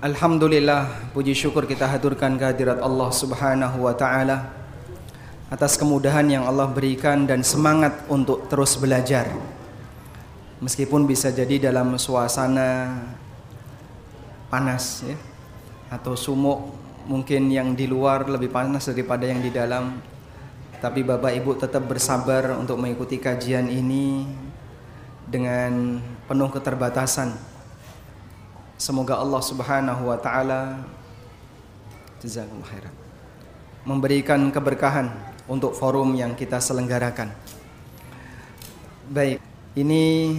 Alhamdulillah puji syukur kita haturkan kehadirat Allah Subhanahu wa taala atas kemudahan yang Allah berikan dan semangat untuk terus belajar. Meskipun bisa jadi dalam suasana panas ya atau sumuk mungkin yang di luar lebih panas daripada yang di dalam. Tapi Bapak Ibu tetap bersabar untuk mengikuti kajian ini dengan penuh keterbatasan Semoga Allah Subhanahu wa taala jazakumullah khairan memberikan keberkahan untuk forum yang kita selenggarakan. Baik, ini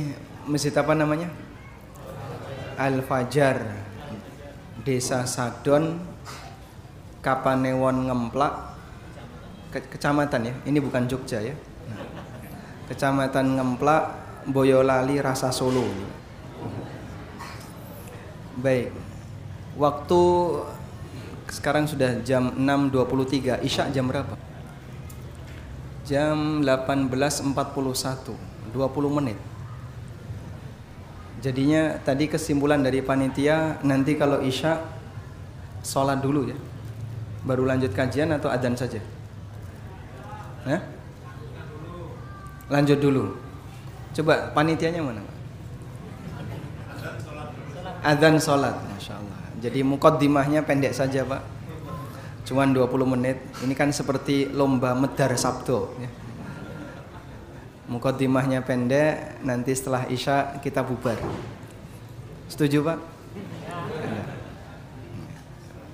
masjid apa namanya? Al Fajar Desa Sadon Kapanewon Ngemplak Ke Kecamatan ya. Ini bukan Jogja ya. Kecamatan Ngemplak Boyolali Rasa Solo. Baik. Waktu sekarang sudah jam 6.23. Isya jam berapa? Jam 18.41. 20 menit. Jadinya tadi kesimpulan dari panitia nanti kalau Isya sholat dulu ya. Baru lanjut kajian atau adzan saja? Hah? Lanjut dulu. Coba panitianya mana? Adzan sholat, masya Allah. Jadi mukaddimahnya pendek saja pak. Cuman 20 menit. Ini kan seperti lomba medar sabdo. Ya. Mukaddimahnya pendek. Nanti setelah isya kita bubar. Setuju pak?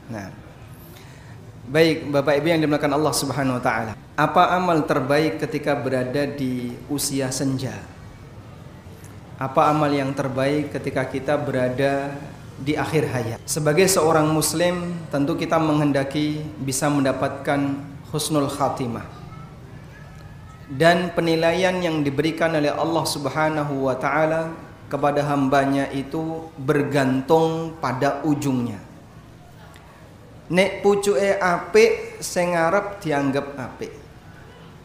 Nah, baik bapak ibu yang dimuliakan Allah Subhanahu Wa Taala. Apa amal terbaik ketika berada di usia senja? Apa amal yang terbaik ketika kita berada di akhir hayat. Sebagai seorang muslim, tentu kita menghendaki bisa mendapatkan husnul khatimah. Dan penilaian yang diberikan oleh Allah Subhanahu wa taala kepada hambanya itu bergantung pada ujungnya. Nek pucuke apik sing ngarep dianggap apik.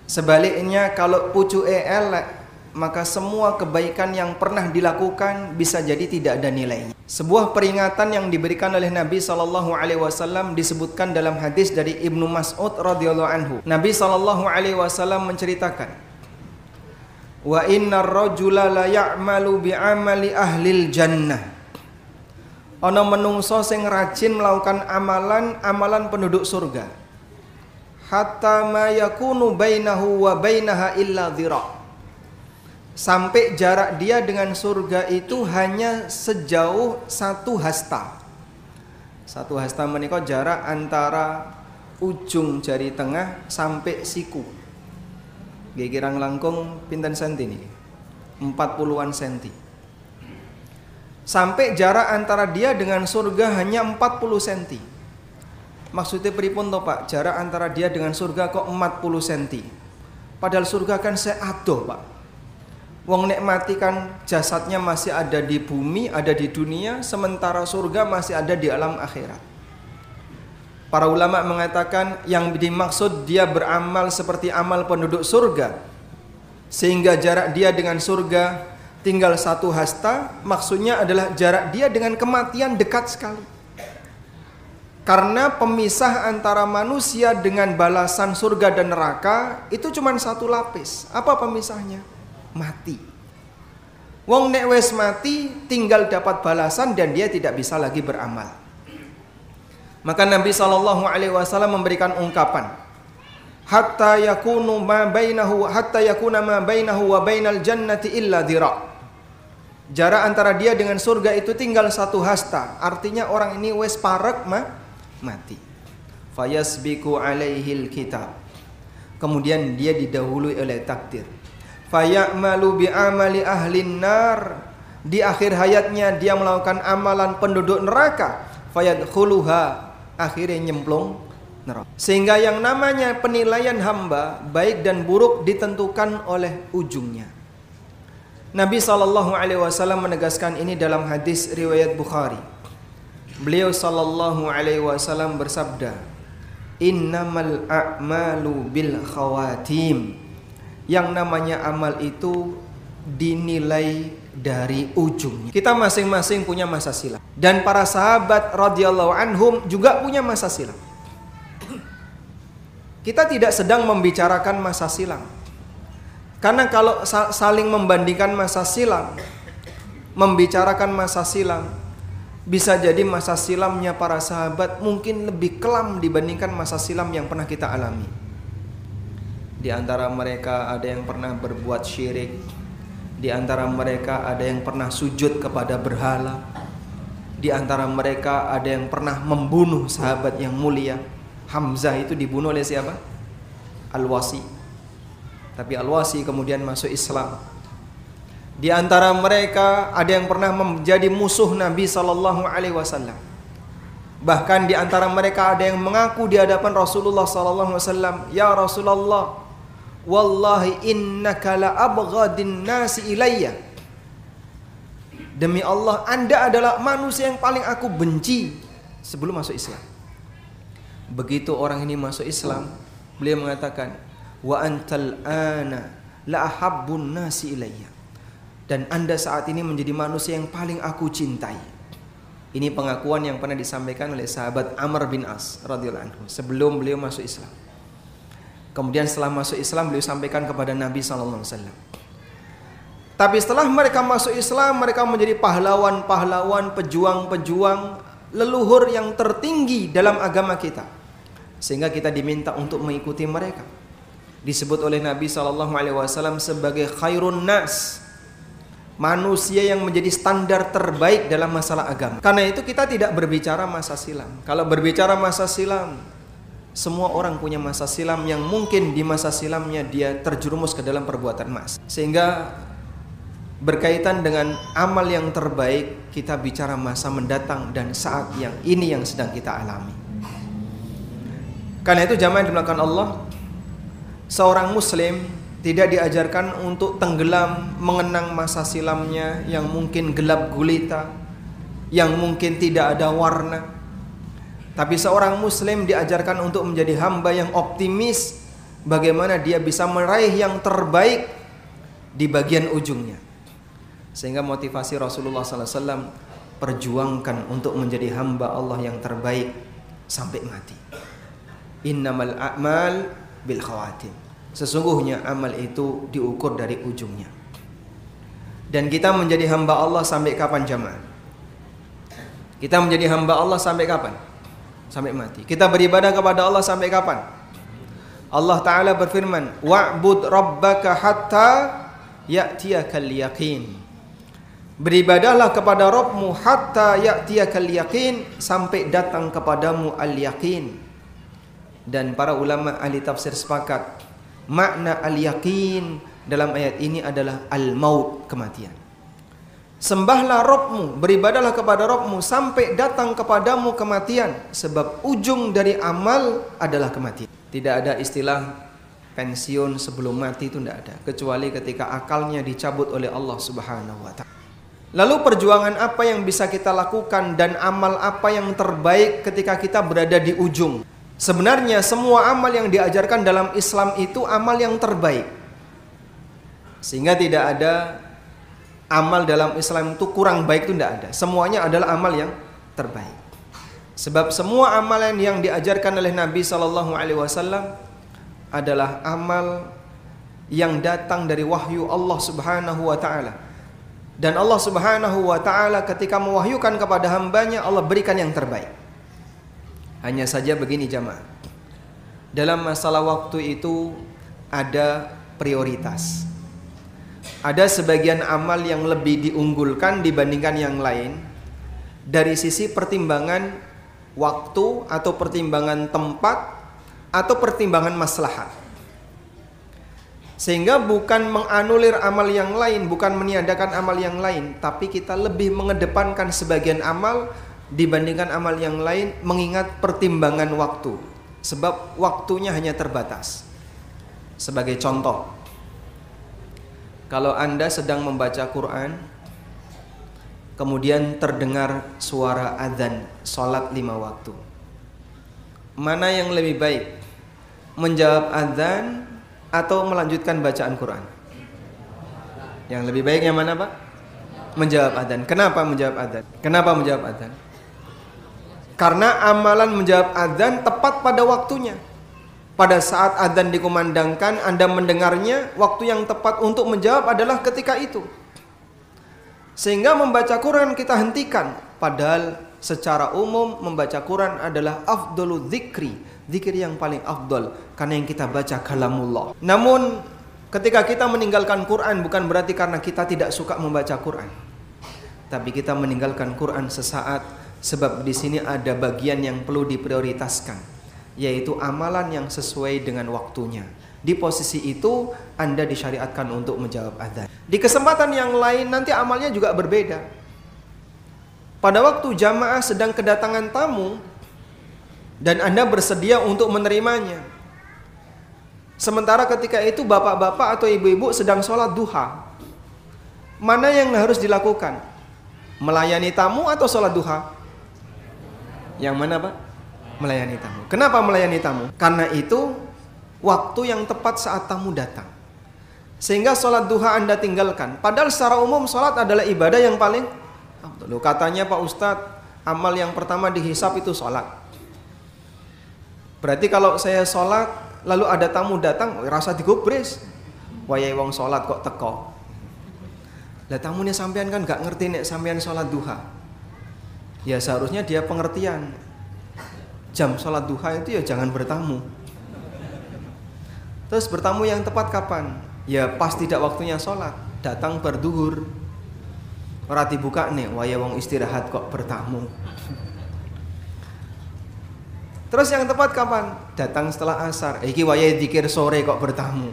Sebaliknya kalau pucuke elek maka semua kebaikan yang pernah dilakukan bisa jadi tidak ada nilainya. Sebuah peringatan yang diberikan oleh Nabi Shallallahu Alaihi Wasallam disebutkan dalam hadis dari Ibnu Mas'ud radhiyallahu anhu. Nabi Shallallahu Alaihi Wasallam menceritakan, wa inna rajula la ya'malu bi amali ahlil jannah. Ono menungso sing rajin melakukan amalan amalan penduduk surga. Hatta ma yakunu bainahu wa bainaha illa dhira' sampai jarak dia dengan surga itu hanya sejauh satu hasta. Satu hasta menikah jarak antara ujung jari tengah sampai siku. Gegirang langkung pinten senti nih? 40-an senti. Sampai jarak antara dia dengan surga hanya 40 senti. Maksudnya pripun toh Pak? Jarak antara dia dengan surga kok 40 senti. Padahal surga kan seado Pak Wong nek mati kan jasadnya masih ada di bumi, ada di dunia, sementara surga masih ada di alam akhirat. Para ulama mengatakan yang dimaksud dia beramal seperti amal penduduk surga. Sehingga jarak dia dengan surga tinggal satu hasta, maksudnya adalah jarak dia dengan kematian dekat sekali. Karena pemisah antara manusia dengan balasan surga dan neraka itu cuma satu lapis. Apa pemisahnya? Mati. Wong nek wes mati tinggal dapat balasan dan dia tidak bisa lagi beramal. Maka Nabi Shallallahu Alaihi Wasallam memberikan ungkapan, hatta yakunu ma bainahu hatta yakuna ma bainahu wa bainal jannati illa dira. Jarak antara dia dengan surga itu tinggal satu hasta. Artinya orang ini wes parek ma mati. Fayasbiku alaihil kitab. Kemudian dia didahului oleh takdir fayamalu bi amali ahlin nar di akhir hayatnya dia melakukan amalan penduduk neraka fayadkhuluha akhirnya nyemplung neraka. Sehingga yang namanya penilaian hamba baik dan buruk ditentukan oleh ujungnya. Nabi Shallallahu Alaihi Wasallam menegaskan ini dalam hadis riwayat Bukhari. Beliau Shallallahu Alaihi Wasallam bersabda, Innamal a'malu bil khawatim. Yang namanya amal itu dinilai dari ujungnya. Kita masing-masing punya masa silam dan para sahabat radhiyallahu anhum juga punya masa silam. Kita tidak sedang membicarakan masa silam. Karena kalau saling membandingkan masa silam, membicarakan masa silam, bisa jadi masa silamnya para sahabat mungkin lebih kelam dibandingkan masa silam yang pernah kita alami. Di antara mereka ada yang pernah berbuat syirik, di antara mereka ada yang pernah sujud kepada berhala, di antara mereka ada yang pernah membunuh sahabat yang mulia, Hamzah itu dibunuh oleh siapa? Al-Wasi. Tapi Al-Wasi kemudian masuk Islam. Di antara mereka ada yang pernah menjadi musuh Nabi sallallahu alaihi wasallam. Bahkan di antara mereka ada yang mengaku di hadapan Rasulullah sallallahu alaihi wasallam, "Ya Rasulullah, wallahi innaka la abghadin nasi ilayya." Demi Allah, Anda adalah manusia yang paling aku benci sebelum masuk Islam. Begitu orang ini masuk Islam, beliau mengatakan, "Wa antal ana la ahabbun nasi ilayya." Dan Anda saat ini menjadi manusia yang paling aku cintai. Ini pengakuan yang pernah disampaikan oleh sahabat Amr bin As radhiyallahu anhu sebelum beliau masuk Islam. Kemudian setelah masuk Islam beliau sampaikan kepada Nabi sallallahu alaihi wasallam. Tapi setelah mereka masuk Islam, mereka menjadi pahlawan-pahlawan, pejuang-pejuang leluhur yang tertinggi dalam agama kita sehingga kita diminta untuk mengikuti mereka. Disebut oleh Nabi Shallallahu Alaihi Wasallam sebagai khairun nas, manusia yang menjadi standar terbaik dalam masalah agama. Karena itu kita tidak berbicara masa silam. Kalau berbicara masa silam, semua orang punya masa silam yang mungkin di masa silamnya dia terjerumus ke dalam perbuatan mas. Sehingga berkaitan dengan amal yang terbaik, kita bicara masa mendatang dan saat yang ini yang sedang kita alami. Karena itu jamaah dimulakan Allah, seorang muslim tidak diajarkan untuk tenggelam mengenang masa silamnya yang mungkin gelap gulita, yang mungkin tidak ada warna. Tapi seorang muslim diajarkan untuk menjadi hamba yang optimis bagaimana dia bisa meraih yang terbaik di bagian ujungnya. Sehingga motivasi Rasulullah SAW perjuangkan untuk menjadi hamba Allah yang terbaik sampai mati. Innamal a'mal bil khawatim. Sesungguhnya amal itu diukur dari ujungnya. Dan kita menjadi hamba Allah sampai kapan jamaah? Kita menjadi hamba Allah sampai kapan? Sampai mati. Kita beribadah kepada Allah sampai kapan? Allah Ta'ala berfirman, Wa'bud rabbaka hatta ya'tiyakal yaqin. Beribadahlah kepada Rabbmu hatta ya'tiyakal yaqin sampai datang kepadamu al-yaqin dan para ulama ahli tafsir sepakat makna al-yaqin dalam ayat ini adalah al-maut kematian. Sembahlah Robmu, beribadalah kepada Robmu sampai datang kepadamu kematian sebab ujung dari amal adalah kematian. Tidak ada istilah pensiun sebelum mati itu tidak ada kecuali ketika akalnya dicabut oleh Allah Subhanahu wa taala. Lalu perjuangan apa yang bisa kita lakukan dan amal apa yang terbaik ketika kita berada di ujung? Sebenarnya semua amal yang diajarkan dalam Islam itu amal yang terbaik. Sehingga tidak ada amal dalam Islam itu kurang baik itu tidak ada. Semuanya adalah amal yang terbaik. Sebab semua amalan yang diajarkan oleh Nabi Shallallahu Alaihi Wasallam adalah amal yang datang dari wahyu Allah Subhanahu Wa Taala. Dan Allah Subhanahu Wa Taala ketika mewahyukan kepada hambanya Allah berikan yang terbaik. Hanya saja begini jamaah. Dalam masalah waktu itu ada prioritas. Ada sebagian amal yang lebih diunggulkan dibandingkan yang lain dari sisi pertimbangan waktu atau pertimbangan tempat atau pertimbangan maslahat. Sehingga bukan menganulir amal yang lain, bukan meniadakan amal yang lain, tapi kita lebih mengedepankan sebagian amal dibandingkan amal yang lain mengingat pertimbangan waktu. sebab waktunya hanya terbatas. Sebagai contoh, kalau Anda sedang membaca Quran, kemudian terdengar suara adzan salat lima waktu. Mana yang lebih baik? Menjawab adzan atau melanjutkan bacaan Quran? Yang lebih baik yang mana, Pak? Menjawab adzan. Kenapa menjawab adzan? Kenapa menjawab adzan? Karena amalan menjawab adzan tepat pada waktunya. Pada saat adzan dikumandangkan, Anda mendengarnya, waktu yang tepat untuk menjawab adalah ketika itu. Sehingga membaca Quran kita hentikan. Padahal secara umum membaca Quran adalah afdolu dzikri, zikir yang paling afdol karena yang kita baca kalamullah. Namun ketika kita meninggalkan Quran bukan berarti karena kita tidak suka membaca Quran. Tapi kita meninggalkan Quran sesaat sebab di sini ada bagian yang perlu diprioritaskan yaitu amalan yang sesuai dengan waktunya. Di posisi itu Anda disyariatkan untuk menjawab adzan. Di kesempatan yang lain nanti amalnya juga berbeda. Pada waktu jamaah sedang kedatangan tamu dan Anda bersedia untuk menerimanya. Sementara ketika itu bapak-bapak atau ibu-ibu sedang sholat duha. Mana yang harus dilakukan? Melayani tamu atau sholat duha? Yang mana pak? Melayani tamu. Kenapa melayani tamu? Karena itu waktu yang tepat saat tamu datang. Sehingga sholat duha Anda tinggalkan. Padahal secara umum sholat adalah ibadah yang paling Loh, katanya Pak Ustadz, amal yang pertama dihisap itu sholat. Berarti kalau saya sholat, lalu ada tamu datang, rasa digubris. Wayai wong sholat kok teko. Lah tamunya sampean kan gak ngerti nek sampean sholat duha. Ya seharusnya dia pengertian. Jam sholat duha itu ya jangan bertamu. Terus bertamu yang tepat kapan? Ya pas tidak waktunya sholat, datang berduhur. Ora dibuka nih, waya wong istirahat kok bertamu. Terus yang tepat kapan? Datang setelah asar. Iki waya dikir sore kok bertamu.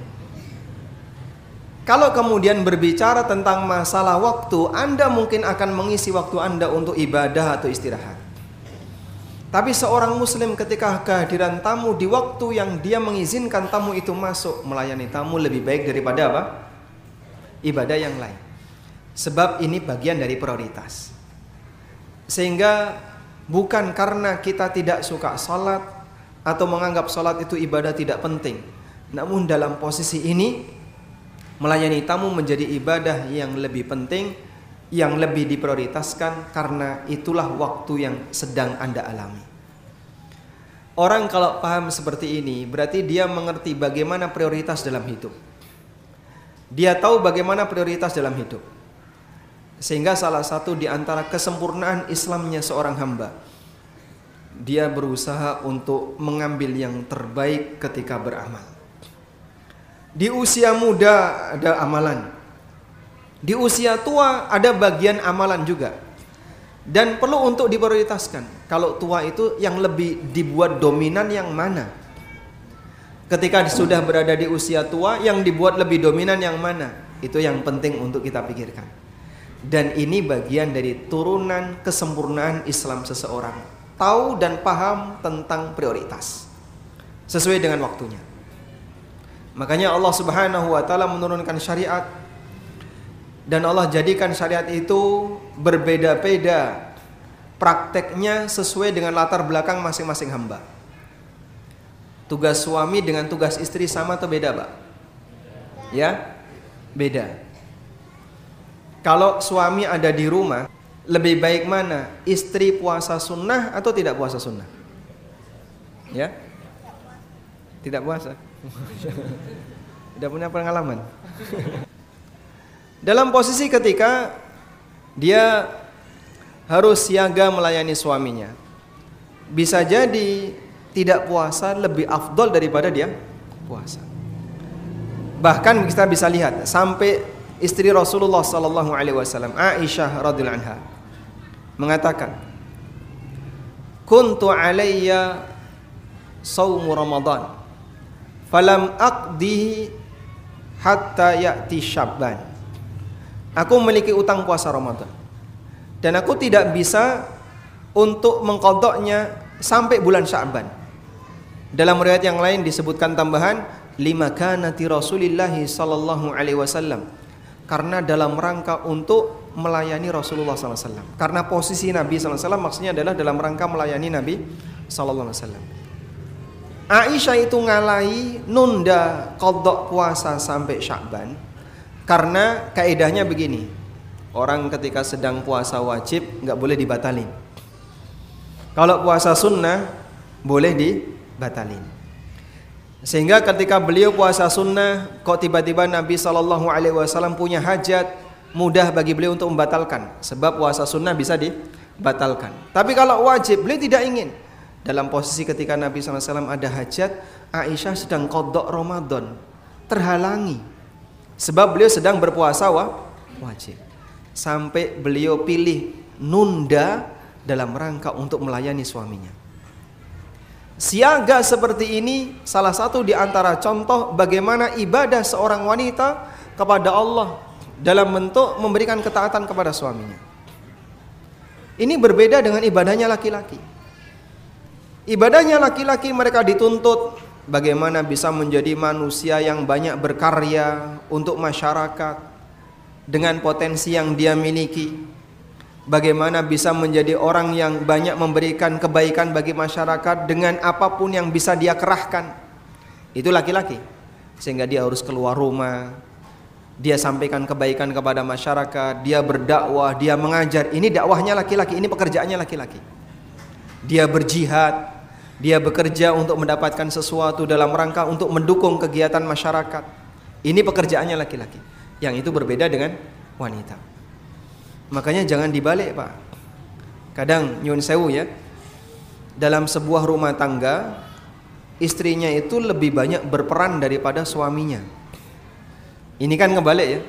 Kalau kemudian berbicara tentang masalah waktu, Anda mungkin akan mengisi waktu Anda untuk ibadah atau istirahat. Tapi seorang muslim ketika kehadiran tamu di waktu yang dia mengizinkan tamu itu masuk melayani tamu lebih baik daripada apa? Ibadah yang lain. Sebab ini bagian dari prioritas. Sehingga bukan karena kita tidak suka sholat atau menganggap sholat itu ibadah tidak penting. Namun dalam posisi ini melayani tamu menjadi ibadah yang lebih penting yang lebih diprioritaskan karena itulah waktu yang sedang Anda alami. Orang kalau paham seperti ini berarti dia mengerti bagaimana prioritas dalam hidup. Dia tahu bagaimana prioritas dalam hidup. Sehingga salah satu di antara kesempurnaan Islamnya seorang hamba dia berusaha untuk mengambil yang terbaik ketika beramal. Di usia muda ada amalan, di usia tua ada bagian amalan juga. Dan perlu untuk diprioritaskan. Kalau tua itu yang lebih dibuat dominan yang mana? Ketika sudah berada di usia tua, yang dibuat lebih dominan yang mana? Itu yang penting untuk kita pikirkan. Dan ini bagian dari turunan kesempurnaan Islam seseorang. Tahu dan paham tentang prioritas. Sesuai dengan waktunya. Makanya Allah Subhanahu wa taala menurunkan syariat dan Allah jadikan syariat itu berbeda-beda prakteknya sesuai dengan latar belakang masing-masing hamba. Tugas suami dengan tugas istri sama atau beda, Pak? Ya? Beda. Kalau suami ada di rumah, lebih baik mana? Istri puasa sunnah atau tidak puasa sunnah? Ya? Tidak puasa. tidak punya pengalaman. Dalam posisi ketika dia harus siaga melayani suaminya. Bisa jadi tidak puasa lebih afdol daripada dia puasa. Bahkan kita bisa lihat sampai istri Rasulullah sallallahu alaihi wasallam Aisyah radhiyallahu anha mengatakan Kuntu alayya saumu Ramadan falam aqdihi hatta ya'ti Syabban Aku memiliki utang puasa Ramadan. Dan aku tidak bisa untuk mengkodoknya sampai bulan Sya'ban. Dalam riwayat yang lain disebutkan tambahan lima kanati Rasulillah sallallahu alaihi wasallam. Karena dalam rangka untuk melayani Rasulullah SAW. Karena posisi Nabi SAW maksudnya adalah dalam rangka melayani Nabi SAW. Aisyah itu ngalai nunda kodok puasa sampai Syakban karena kaidahnya begini. Orang ketika sedang puasa wajib nggak boleh dibatalin. Kalau puasa sunnah boleh dibatalin. Sehingga ketika beliau puasa sunnah kok tiba-tiba Nabi Shallallahu Alaihi Wasallam punya hajat mudah bagi beliau untuk membatalkan. Sebab puasa sunnah bisa dibatalkan. Tapi kalau wajib beliau tidak ingin. Dalam posisi ketika Nabi SAW ada hajat Aisyah sedang kodok Ramadan. Terhalangi sebab beliau sedang berpuasa wajib. Sampai beliau pilih nunda dalam rangka untuk melayani suaminya. Siaga seperti ini salah satu di antara contoh bagaimana ibadah seorang wanita kepada Allah dalam bentuk memberikan ketaatan kepada suaminya. Ini berbeda dengan ibadahnya laki-laki. Ibadahnya laki-laki mereka dituntut bagaimana bisa menjadi manusia yang banyak berkarya untuk masyarakat dengan potensi yang dia miliki. Bagaimana bisa menjadi orang yang banyak memberikan kebaikan bagi masyarakat dengan apa pun yang bisa dia kerahkan. Itu laki-laki. Sehingga dia harus keluar rumah, dia sampaikan kebaikan kepada masyarakat, dia berdakwah, dia mengajar. Ini dakwahnya laki-laki, ini pekerjaannya laki-laki. Dia berjihad, dia bekerja untuk mendapatkan sesuatu dalam rangka untuk mendukung kegiatan masyarakat. Ini pekerjaannya laki-laki. Yang itu berbeda dengan wanita. Makanya jangan dibalik, Pak. Kadang nyun sewu ya. Dalam sebuah rumah tangga, istrinya itu lebih banyak berperan daripada suaminya. Ini kan kebalik ya.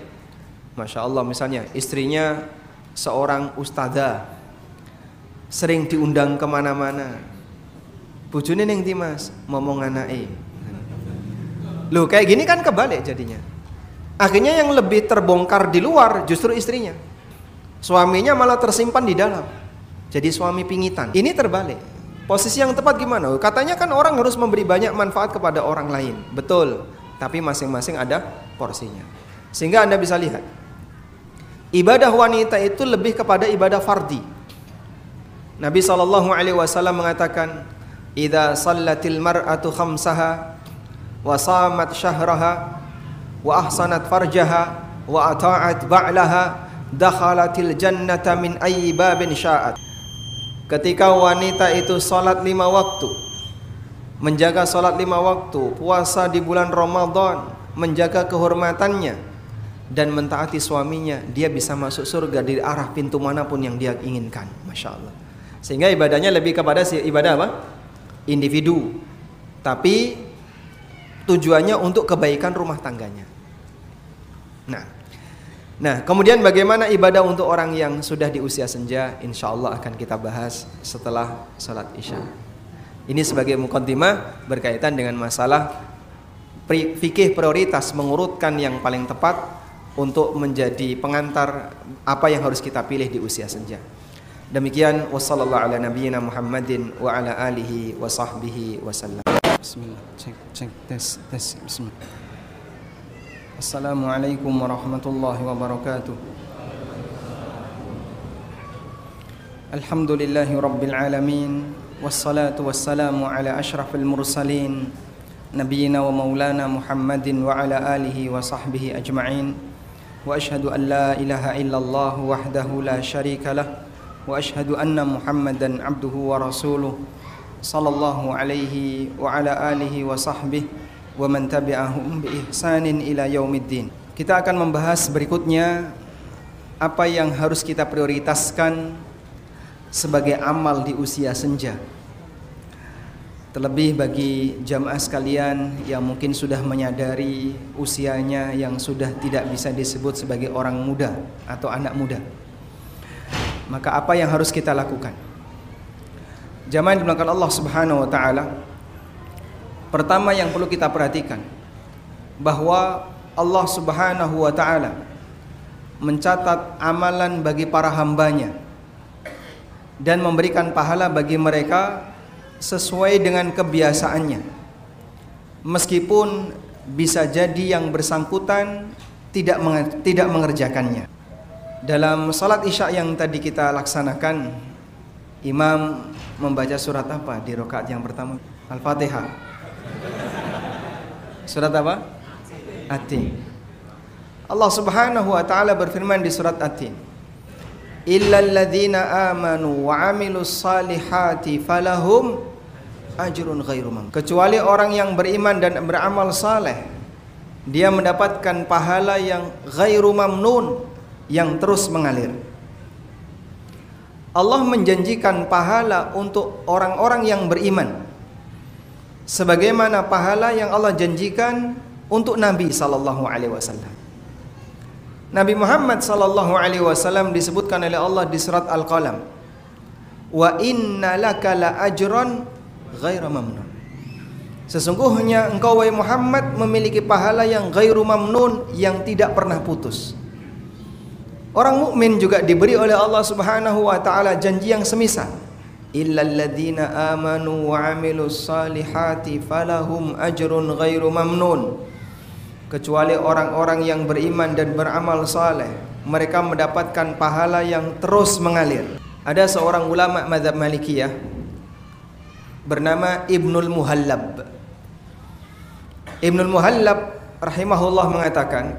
Masya Allah misalnya istrinya seorang ustazah sering diundang ke mana-mana bojone ning ndi Mas? Ngomong anake. Loh kayak gini kan kebalik jadinya. Akhirnya yang lebih terbongkar di luar justru istrinya. Suaminya malah tersimpan di dalam. Jadi suami pingitan. Ini terbalik. Posisi yang tepat gimana? Katanya kan orang harus memberi banyak manfaat kepada orang lain. Betul. Tapi masing-masing ada porsinya. Sehingga anda bisa lihat. Ibadah wanita itu lebih kepada ibadah fardi. Nabi Shallallahu Alaihi Wasallam mengatakan idza sallatil mar'atu khamsaha wa samat syahraha wa ahsanat farjaha wa ata'at ba'laha dakhalatil jannata min sya'at. Ketika wanita itu salat lima waktu menjaga salat lima waktu puasa di bulan Ramadan menjaga kehormatannya dan mentaati suaminya dia bisa masuk surga di arah pintu mana pun yang dia inginkan. Masya Allah. Sehingga ibadahnya lebih kepada si ibadah apa? Individu, tapi tujuannya untuk kebaikan rumah tangganya. Nah, nah kemudian bagaimana ibadah untuk orang yang sudah di usia senja? Insya Allah akan kita bahas setelah sholat isya. Ini sebagai mukaddimah berkaitan dengan masalah fikih prioritas mengurutkan yang paling tepat untuk menjadi pengantar apa yang harus kita pilih di usia senja. Demikian wassallallahu ala nabiyyina Muhammadin wa ala alihi wa sahbihi wasallam. Bismillah. Cek cek tes tes bismillah. Assalamualaikum warahmatullahi wabarakatuh. Alhamdulillahi rabbil alamin wassalatu wassalamu ala asyrafil mursalin nabiyyina wa maulana Muhammadin wa ala alihi wa sahbihi ajma'in. Wa ashhadu an la ilaha illallah wahdahu la syarika lah واشهد ان محمدا عبده ورسوله صلى الله عليه وعلى اله وصحبه ومن تبعهم باحسان الى يوم الدين kita akan membahas berikutnya apa yang harus kita prioritaskan sebagai amal di usia senja Terlebih bagi jamaah sekalian yang mungkin sudah menyadari usianya yang sudah tidak bisa disebut sebagai orang muda atau anak muda maka apa yang harus kita lakukan? Jamaah dimuliakan Allah Subhanahu wa taala. Pertama yang perlu kita perhatikan bahwa Allah Subhanahu wa taala mencatat amalan bagi para hambanya dan memberikan pahala bagi mereka sesuai dengan kebiasaannya. Meskipun bisa jadi yang bersangkutan tidak tidak mengerjakannya. Dalam salat Isya yang tadi kita laksanakan, imam membaca surat apa di rakaat yang pertama? Al-Fatihah. Surat apa? At-Tin. Allah Subhanahu wa taala berfirman di surat At-Tin. Illal ladzina amanu wa salihati falahum ajrun ghairu Kecuali orang yang beriman dan beramal saleh, dia mendapatkan pahala yang ghairu mamnun, yang terus mengalir. Allah menjanjikan pahala untuk orang-orang yang beriman. Sebagaimana pahala yang Allah janjikan untuk Nabi sallallahu alaihi wasallam. Nabi Muhammad sallallahu alaihi wasallam disebutkan oleh Allah di surat Al-Qalam. Wa inna laka la ajran ghaira mamnun. Sesungguhnya engkau wahai Muhammad memiliki pahala yang ghairu mamnun yang tidak pernah putus. Orang mukmin juga diberi oleh Allah Subhanahu wa taala janji yang semisal. Illal ladzina amanu wa amilus salihati falahum ajrun ghairu mamnun. Kecuali orang-orang yang beriman dan beramal saleh, mereka mendapatkan pahala yang terus mengalir. Ada seorang ulama mazhab Malikiyah bernama Ibnul Muhallab. Ibnul Muhallab rahimahullah mengatakan,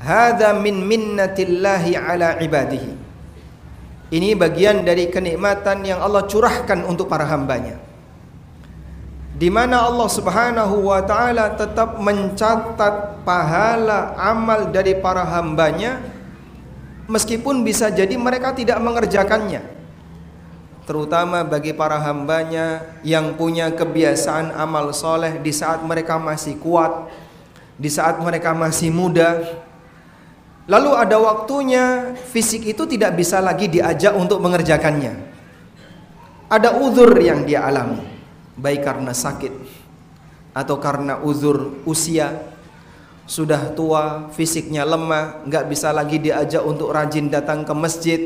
"Hadza min minnatillahi ala ibadihi." Ini bagian dari kenikmatan yang Allah curahkan untuk para hambanya. Di mana Allah Subhanahu wa taala tetap mencatat pahala amal dari para hambanya meskipun bisa jadi mereka tidak mengerjakannya terutama bagi para hambanya yang punya kebiasaan amal soleh di saat mereka masih kuat, di saat mereka masih muda. Lalu ada waktunya fisik itu tidak bisa lagi diajak untuk mengerjakannya. Ada uzur yang dia alami, baik karena sakit atau karena uzur usia, sudah tua, fisiknya lemah, nggak bisa lagi diajak untuk rajin datang ke masjid,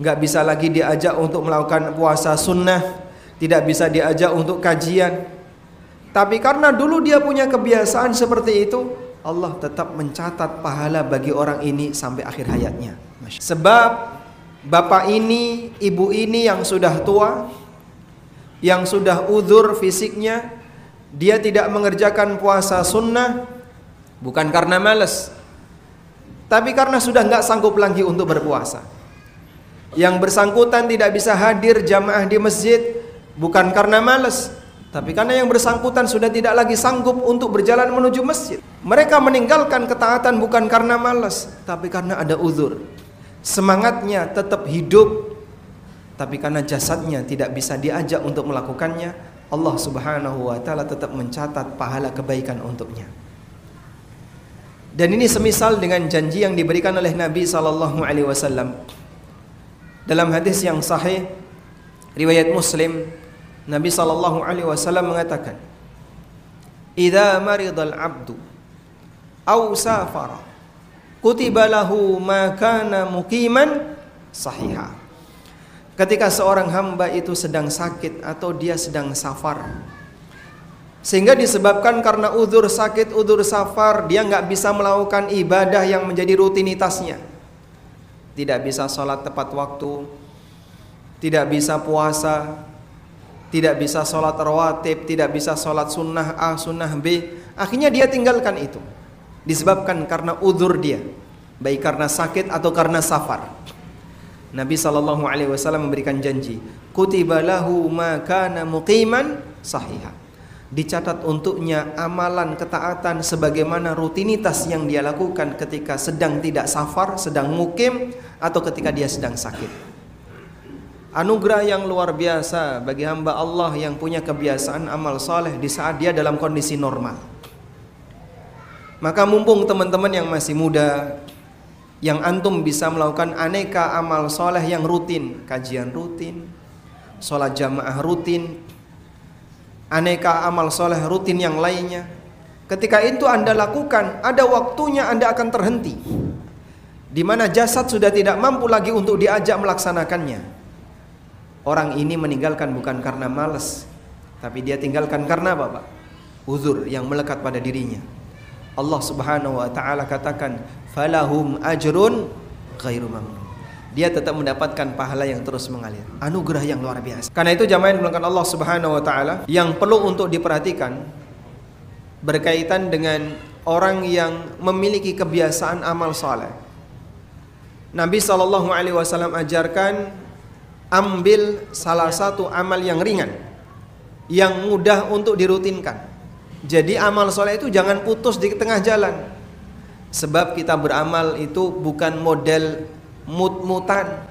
nggak bisa lagi diajak untuk melakukan puasa sunnah, tidak bisa diajak untuk kajian. Tapi karena dulu dia punya kebiasaan seperti itu, Allah tetap mencatat pahala bagi orang ini sampai akhir hayatnya. Sebab bapak ini, ibu ini yang sudah tua, yang sudah uzur fisiknya, dia tidak mengerjakan puasa sunnah, bukan karena males, tapi karena sudah nggak sanggup lagi untuk berpuasa yang bersangkutan tidak bisa hadir jamaah di masjid bukan karena malas tapi karena yang bersangkutan sudah tidak lagi sanggup untuk berjalan menuju masjid mereka meninggalkan ketaatan bukan karena malas tapi karena ada uzur. Semangatnya tetap hidup tapi karena jasadnya tidak bisa diajak untuk melakukannya Allah Subhanahu wa taala tetap mencatat pahala kebaikan untuknya. Dan ini semisal dengan janji yang diberikan oleh Nabi sallallahu alaihi wasallam. Dalam hadis yang sahih riwayat Muslim Nabi sallallahu alaihi wasallam mengatakan "Idza maridal 'abdu aw safara kutiba lahu ma kana muqiman sahiha." Ketika seorang hamba itu sedang sakit atau dia sedang safar sehingga disebabkan karena udur sakit, udur safar, dia nggak bisa melakukan ibadah yang menjadi rutinitasnya tidak bisa sholat tepat waktu, tidak bisa puasa, tidak bisa sholat rawatib, tidak bisa sholat sunnah A, sunnah B. Akhirnya dia tinggalkan itu. Disebabkan karena udur dia. Baik karena sakit atau karena safar. Nabi Shallallahu Alaihi Wasallam memberikan janji, kutiba lahu ma kana muqiman sahihah dicatat untuknya amalan ketaatan sebagaimana rutinitas yang dia lakukan ketika sedang tidak safar, sedang mukim atau ketika dia sedang sakit. Anugerah yang luar biasa bagi hamba Allah yang punya kebiasaan amal soleh di saat dia dalam kondisi normal. Maka mumpung teman-teman yang masih muda, yang antum bisa melakukan aneka amal soleh yang rutin, kajian rutin, sholat jamaah rutin, aneka amal soleh rutin yang lainnya. Ketika itu Anda lakukan, ada waktunya Anda akan terhenti. Di mana jasad sudah tidak mampu lagi untuk diajak melaksanakannya. Orang ini meninggalkan bukan karena malas, tapi dia tinggalkan karena apa, Pak? Uzur yang melekat pada dirinya. Allah Subhanahu wa taala katakan, "Falahum ajrun ghairu mamnun." Dia tetap mendapatkan pahala yang terus mengalir. Anugerah yang luar biasa. Karena itu jamaah yang Allah Subhanahu wa taala yang perlu untuk diperhatikan berkaitan dengan orang yang memiliki kebiasaan amal saleh. Nabi Shallallahu alaihi wasallam ajarkan ambil salah satu amal yang ringan yang mudah untuk dirutinkan. Jadi amal soleh itu jangan putus di tengah jalan. Sebab kita beramal itu bukan model mut-mutan.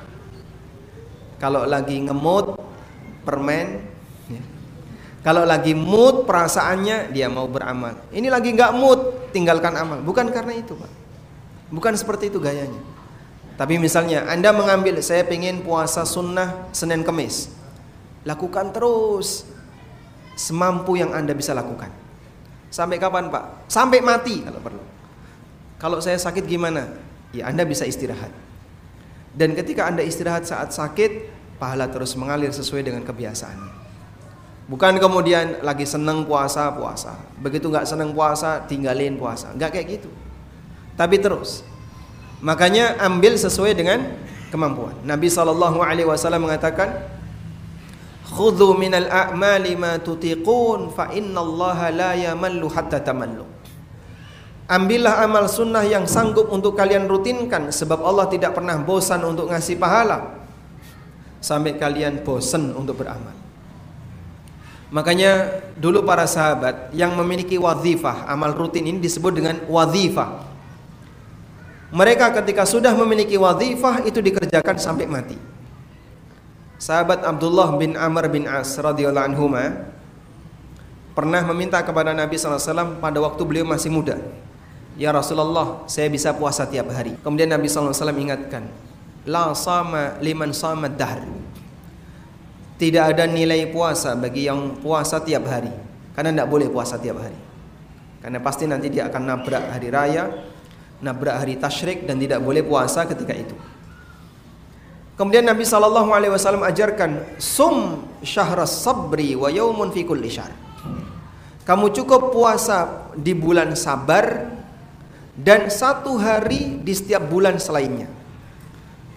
Kalau lagi ngemut permen, ya. kalau lagi mood perasaannya dia mau beramal. Ini lagi nggak mood, tinggalkan amal. Bukan karena itu, Pak. Bukan seperti itu gayanya. Tapi misalnya Anda mengambil saya ingin puasa sunnah Senin Kemis. Lakukan terus semampu yang Anda bisa lakukan. Sampai kapan Pak? Sampai mati kalau perlu. Kalau saya sakit gimana? Ya Anda bisa istirahat. Dan ketika Anda istirahat saat sakit, pahala terus mengalir sesuai dengan kebiasaannya. Bukan kemudian lagi seneng puasa, puasa. Begitu nggak seneng puasa, tinggalin puasa. Nggak kayak gitu. Tapi terus Makanya ambil sesuai dengan kemampuan. Nabi sallallahu alaihi wasallam mengatakan, "Khudhu minal a'mali ma tutiqun fa innallaha la yamallu hatta tamallu." Ambillah amal sunnah yang sanggup untuk kalian rutinkan sebab Allah tidak pernah bosan untuk ngasih pahala sampai kalian bosan untuk beramal. Makanya dulu para sahabat yang memiliki wadhifah, amal rutin ini disebut dengan wadhifah. Mereka ketika sudah memiliki wadhifah itu dikerjakan sampai mati. Sahabat Abdullah bin Amr bin As radhiyallahu anhu pernah meminta kepada Nabi SAW pada waktu beliau masih muda. Ya Rasulullah, saya bisa puasa tiap hari. Kemudian Nabi SAW ingatkan, La sama liman sama dahr. Tidak ada nilai puasa bagi yang puasa tiap hari. Karena tidak boleh puasa tiap hari. Karena pasti nanti dia akan nabrak hari raya, nabrak hari tasyrik dan tidak boleh puasa ketika itu. Kemudian Nabi sallallahu alaihi wasallam ajarkan sum syahras sabri wa yaumun fi kulli syahr. Kamu cukup puasa di bulan sabar dan satu hari di setiap bulan selainnya.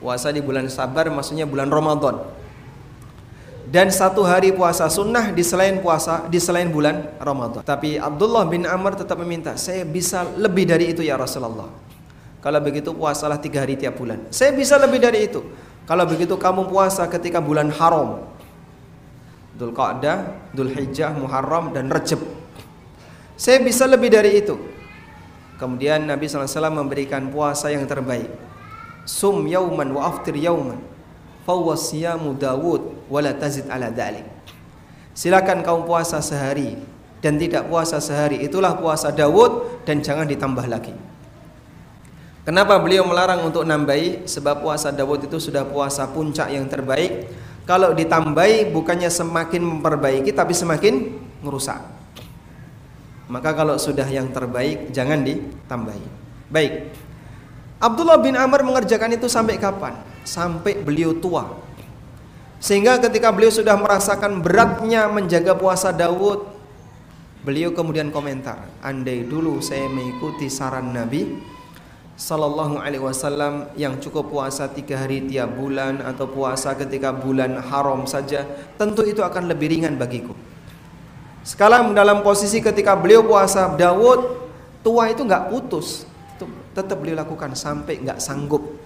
Puasa di bulan sabar maksudnya bulan Ramadan. Dan satu hari puasa sunnah di selain puasa di selain bulan Ramadan. Tapi Abdullah bin Amr tetap meminta, saya bisa lebih dari itu ya Rasulullah. Kalau begitu puasalah tiga hari tiap bulan. Saya bisa lebih dari itu. Kalau begitu kamu puasa ketika bulan haram. Dhul Qa'dah, Dhul Hijjah, Muharram, dan Rajab. Saya bisa lebih dari itu. Kemudian Nabi SAW memberikan puasa yang terbaik. Sum yauman wa aftir yauman fawwasiyamu Dawud wala tazid ala dalik. Silakan kaum puasa sehari dan tidak puasa sehari. Itulah puasa Dawud dan jangan ditambah lagi. Kenapa beliau melarang untuk nambahi? Sebab puasa Dawud itu sudah puasa puncak yang terbaik. Kalau ditambahi bukannya semakin memperbaiki tapi semakin merusak. Maka kalau sudah yang terbaik jangan ditambahi. Baik. Abdullah bin Amr mengerjakan itu sampai kapan? sampai beliau tua. Sehingga ketika beliau sudah merasakan beratnya menjaga puasa Daud, beliau kemudian komentar, andai dulu saya mengikuti saran Nabi Sallallahu Alaihi Wasallam yang cukup puasa tiga hari tiap bulan atau puasa ketika bulan haram saja, tentu itu akan lebih ringan bagiku. Sekarang dalam posisi ketika beliau puasa Daud, tua itu nggak putus, tetap beliau lakukan sampai nggak sanggup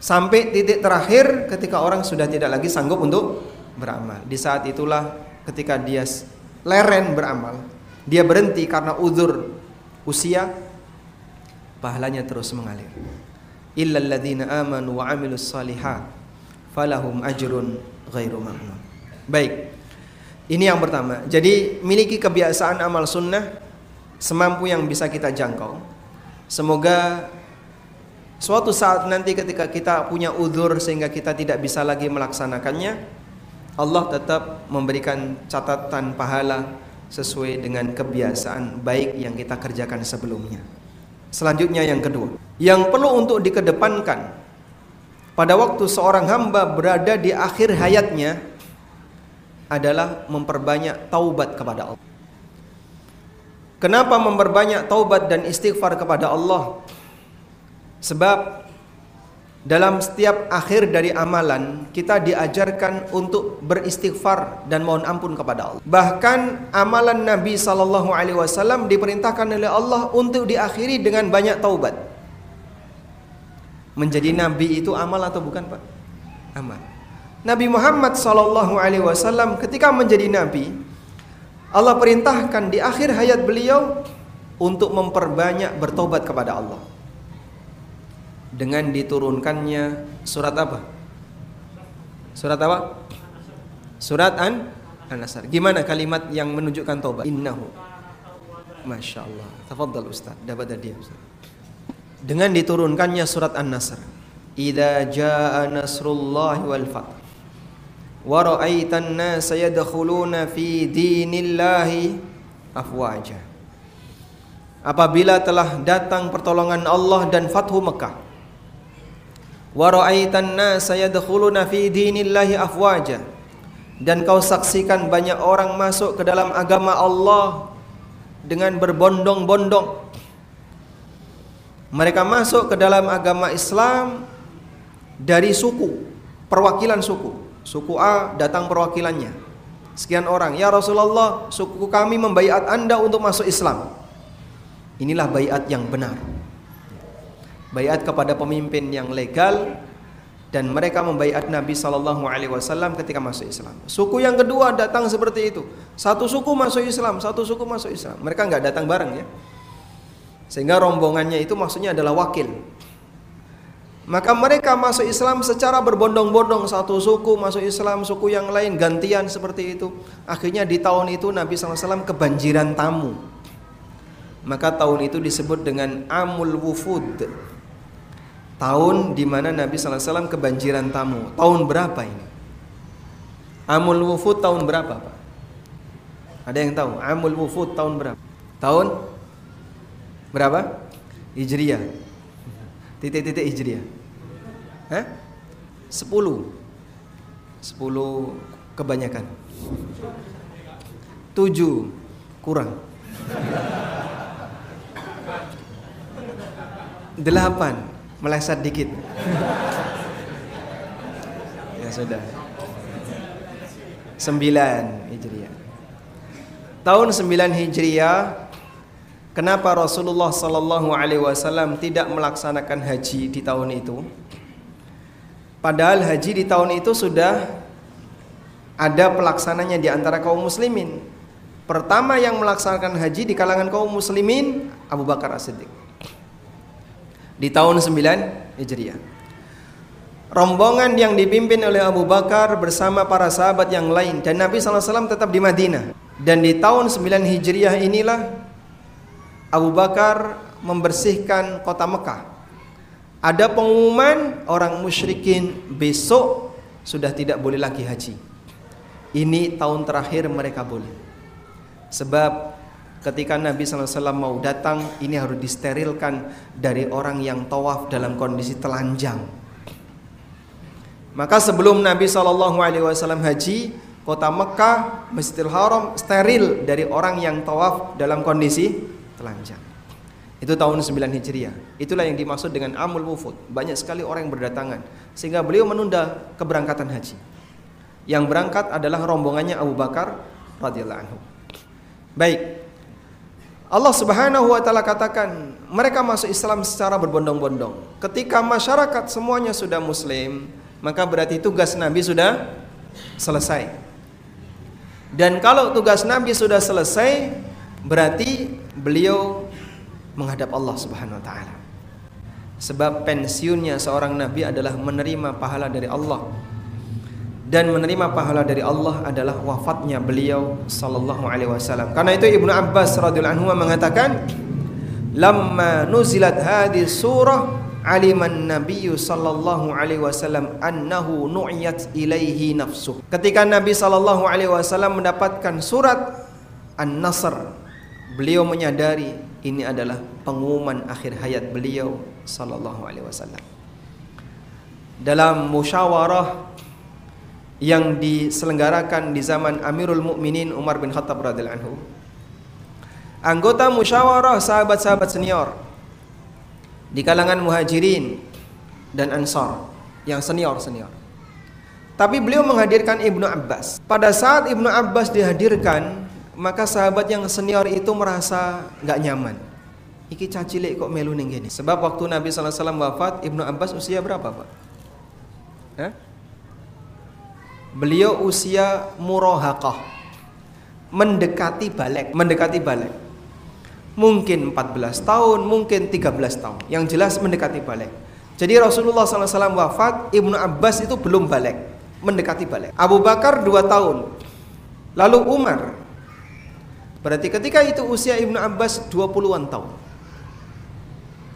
Sampai titik terakhir ketika orang sudah tidak lagi sanggup untuk beramal. Di saat itulah ketika dia leren beramal, dia berhenti karena uzur usia, pahalanya terus mengalir. Amilus salihat falahum ajrun ghairu. Baik. Ini yang pertama. Jadi miliki kebiasaan amal sunnah semampu yang bisa kita jangkau. Semoga Suatu saat nanti ketika kita punya udur sehingga kita tidak bisa lagi melaksanakannya, Allah tetap memberikan catatan pahala sesuai dengan kebiasaan baik yang kita kerjakan sebelumnya. Selanjutnya yang kedua, yang perlu untuk dikedepankan pada waktu seorang hamba berada di akhir hayatnya adalah memperbanyak taubat kepada Allah. Kenapa memperbanyak taubat dan istighfar kepada Allah? Sebab dalam setiap akhir dari amalan kita diajarkan untuk beristighfar dan mohon ampun kepada Allah. Bahkan amalan Nabi sallallahu alaihi wasallam diperintahkan oleh Allah untuk diakhiri dengan banyak taubat. Menjadi nabi itu amal atau bukan, Pak? Amal. Nabi Muhammad sallallahu alaihi wasallam ketika menjadi nabi Allah perintahkan di akhir hayat beliau untuk memperbanyak bertobat kepada Allah dengan diturunkannya surat apa? Surat apa? Surat An An-Nasr. Gimana kalimat yang menunjukkan taubat? Innahu. Masya Allah. Tafadhal Ustaz. Dapat dia Ustaz. Dengan diturunkannya surat An-Nasr. Idza jaa nasrullahi wal fath. Wa ra'aitan nasa yadkhuluna fi dinillahi afwaja. Apabila telah datang pertolongan Allah dan fathu Mekah wa ra'aitan nasa yadkhuluna fi dinillahi afwaja. Dan kau saksikan banyak orang masuk ke dalam agama Allah dengan berbondong-bondong. Mereka masuk ke dalam agama Islam dari suku perwakilan suku. Suku A datang perwakilannya. Sekian orang ya Rasulullah suku kami membaiat anda untuk masuk Islam. Inilah baiat yang benar bayat kepada pemimpin yang legal dan mereka membaiat Nabi Shallallahu Alaihi Wasallam ketika masuk Islam. Suku yang kedua datang seperti itu. Satu suku masuk Islam, satu suku masuk Islam. Mereka nggak datang bareng ya. Sehingga rombongannya itu maksudnya adalah wakil. Maka mereka masuk Islam secara berbondong-bondong Satu suku masuk Islam, suku yang lain gantian seperti itu Akhirnya di tahun itu Nabi SAW kebanjiran tamu Maka tahun itu disebut dengan Amul Wufud tahun di mana Nabi SAW kebanjiran tamu. Tahun berapa ini? Amul Wufud tahun berapa, Pak? Ada yang tahu? Amul Wufud tahun berapa? Tahun berapa? Hijriah. Titik-titik Hijriah. Hah? Sepuluh. Sepuluh kebanyakan. Tujuh kurang. Delapan meleset dikit. ya sudah. Sembilan Hijriah. Tahun sembilan Hijriah Kenapa Rasulullah Sallallahu Alaihi Wasallam tidak melaksanakan haji di tahun itu? Padahal haji di tahun itu sudah ada pelaksananya di antara kaum muslimin. Pertama yang melaksanakan haji di kalangan kaum muslimin Abu Bakar As-Siddiq di tahun 9 Hijriah. Rombongan yang dipimpin oleh Abu Bakar bersama para sahabat yang lain dan Nabi SAW tetap di Madinah. Dan di tahun 9 Hijriah inilah Abu Bakar membersihkan kota Mekah. Ada pengumuman orang musyrikin besok sudah tidak boleh lagi haji. Ini tahun terakhir mereka boleh. Sebab ketika Nabi SAW mau datang ini harus disterilkan dari orang yang tawaf dalam kondisi telanjang. Maka sebelum Nabi SAW haji kota Mekah Masjidil Haram steril dari orang yang tawaf dalam kondisi telanjang. Itu tahun 9 Hijriah. Itulah yang dimaksud dengan Amul Wufud. Banyak sekali orang yang berdatangan. Sehingga beliau menunda keberangkatan haji. Yang berangkat adalah rombongannya Abu Bakar radhiyallahu anhu. Baik Allah Subhanahu wa taala katakan, mereka masuk Islam secara berbondong-bondong. Ketika masyarakat semuanya sudah muslim, maka berarti tugas Nabi sudah selesai. Dan kalau tugas Nabi sudah selesai, berarti beliau menghadap Allah Subhanahu wa taala. Sebab pensiunnya seorang nabi adalah menerima pahala dari Allah dan menerima pahala dari Allah adalah wafatnya beliau sallallahu alaihi wasallam. Karena itu Ibnu Abbas radhiyallahu anhu mengatakan, "Lamma nuzilat hadhihi surah aliman nabiyyu sallallahu alaihi wasallam annahu nu'iyat ilaihi nafsuh." Ketika Nabi sallallahu alaihi wasallam mendapatkan surat An-Nasr, beliau menyadari ini adalah pengumuman akhir hayat beliau sallallahu alaihi wasallam. dalam musyawarah yang diselenggarakan di zaman Amirul Mukminin Umar bin Khattab radhiyallahu anhu. Anggota musyawarah sahabat-sahabat senior di kalangan Muhajirin dan Ansar yang senior-senior. Tapi beliau menghadirkan Ibnu Abbas. Pada saat Ibnu Abbas dihadirkan, maka sahabat yang senior itu merasa nggak nyaman. Iki cacilik kok melu ning. Sebab waktu Nabi wasallam wafat, Ibnu Abbas usia berapa, Pak? Hah? Beliau usia murahaqah. Mendekati balik, mendekati balik. Mungkin 14 tahun, mungkin 13 tahun. Yang jelas mendekati balik. Jadi Rasulullah SAW wafat, Ibnu Abbas itu belum balik, mendekati balik. Abu Bakar 2 tahun. Lalu Umar. Berarti ketika itu usia Ibnu Abbas 20-an tahun.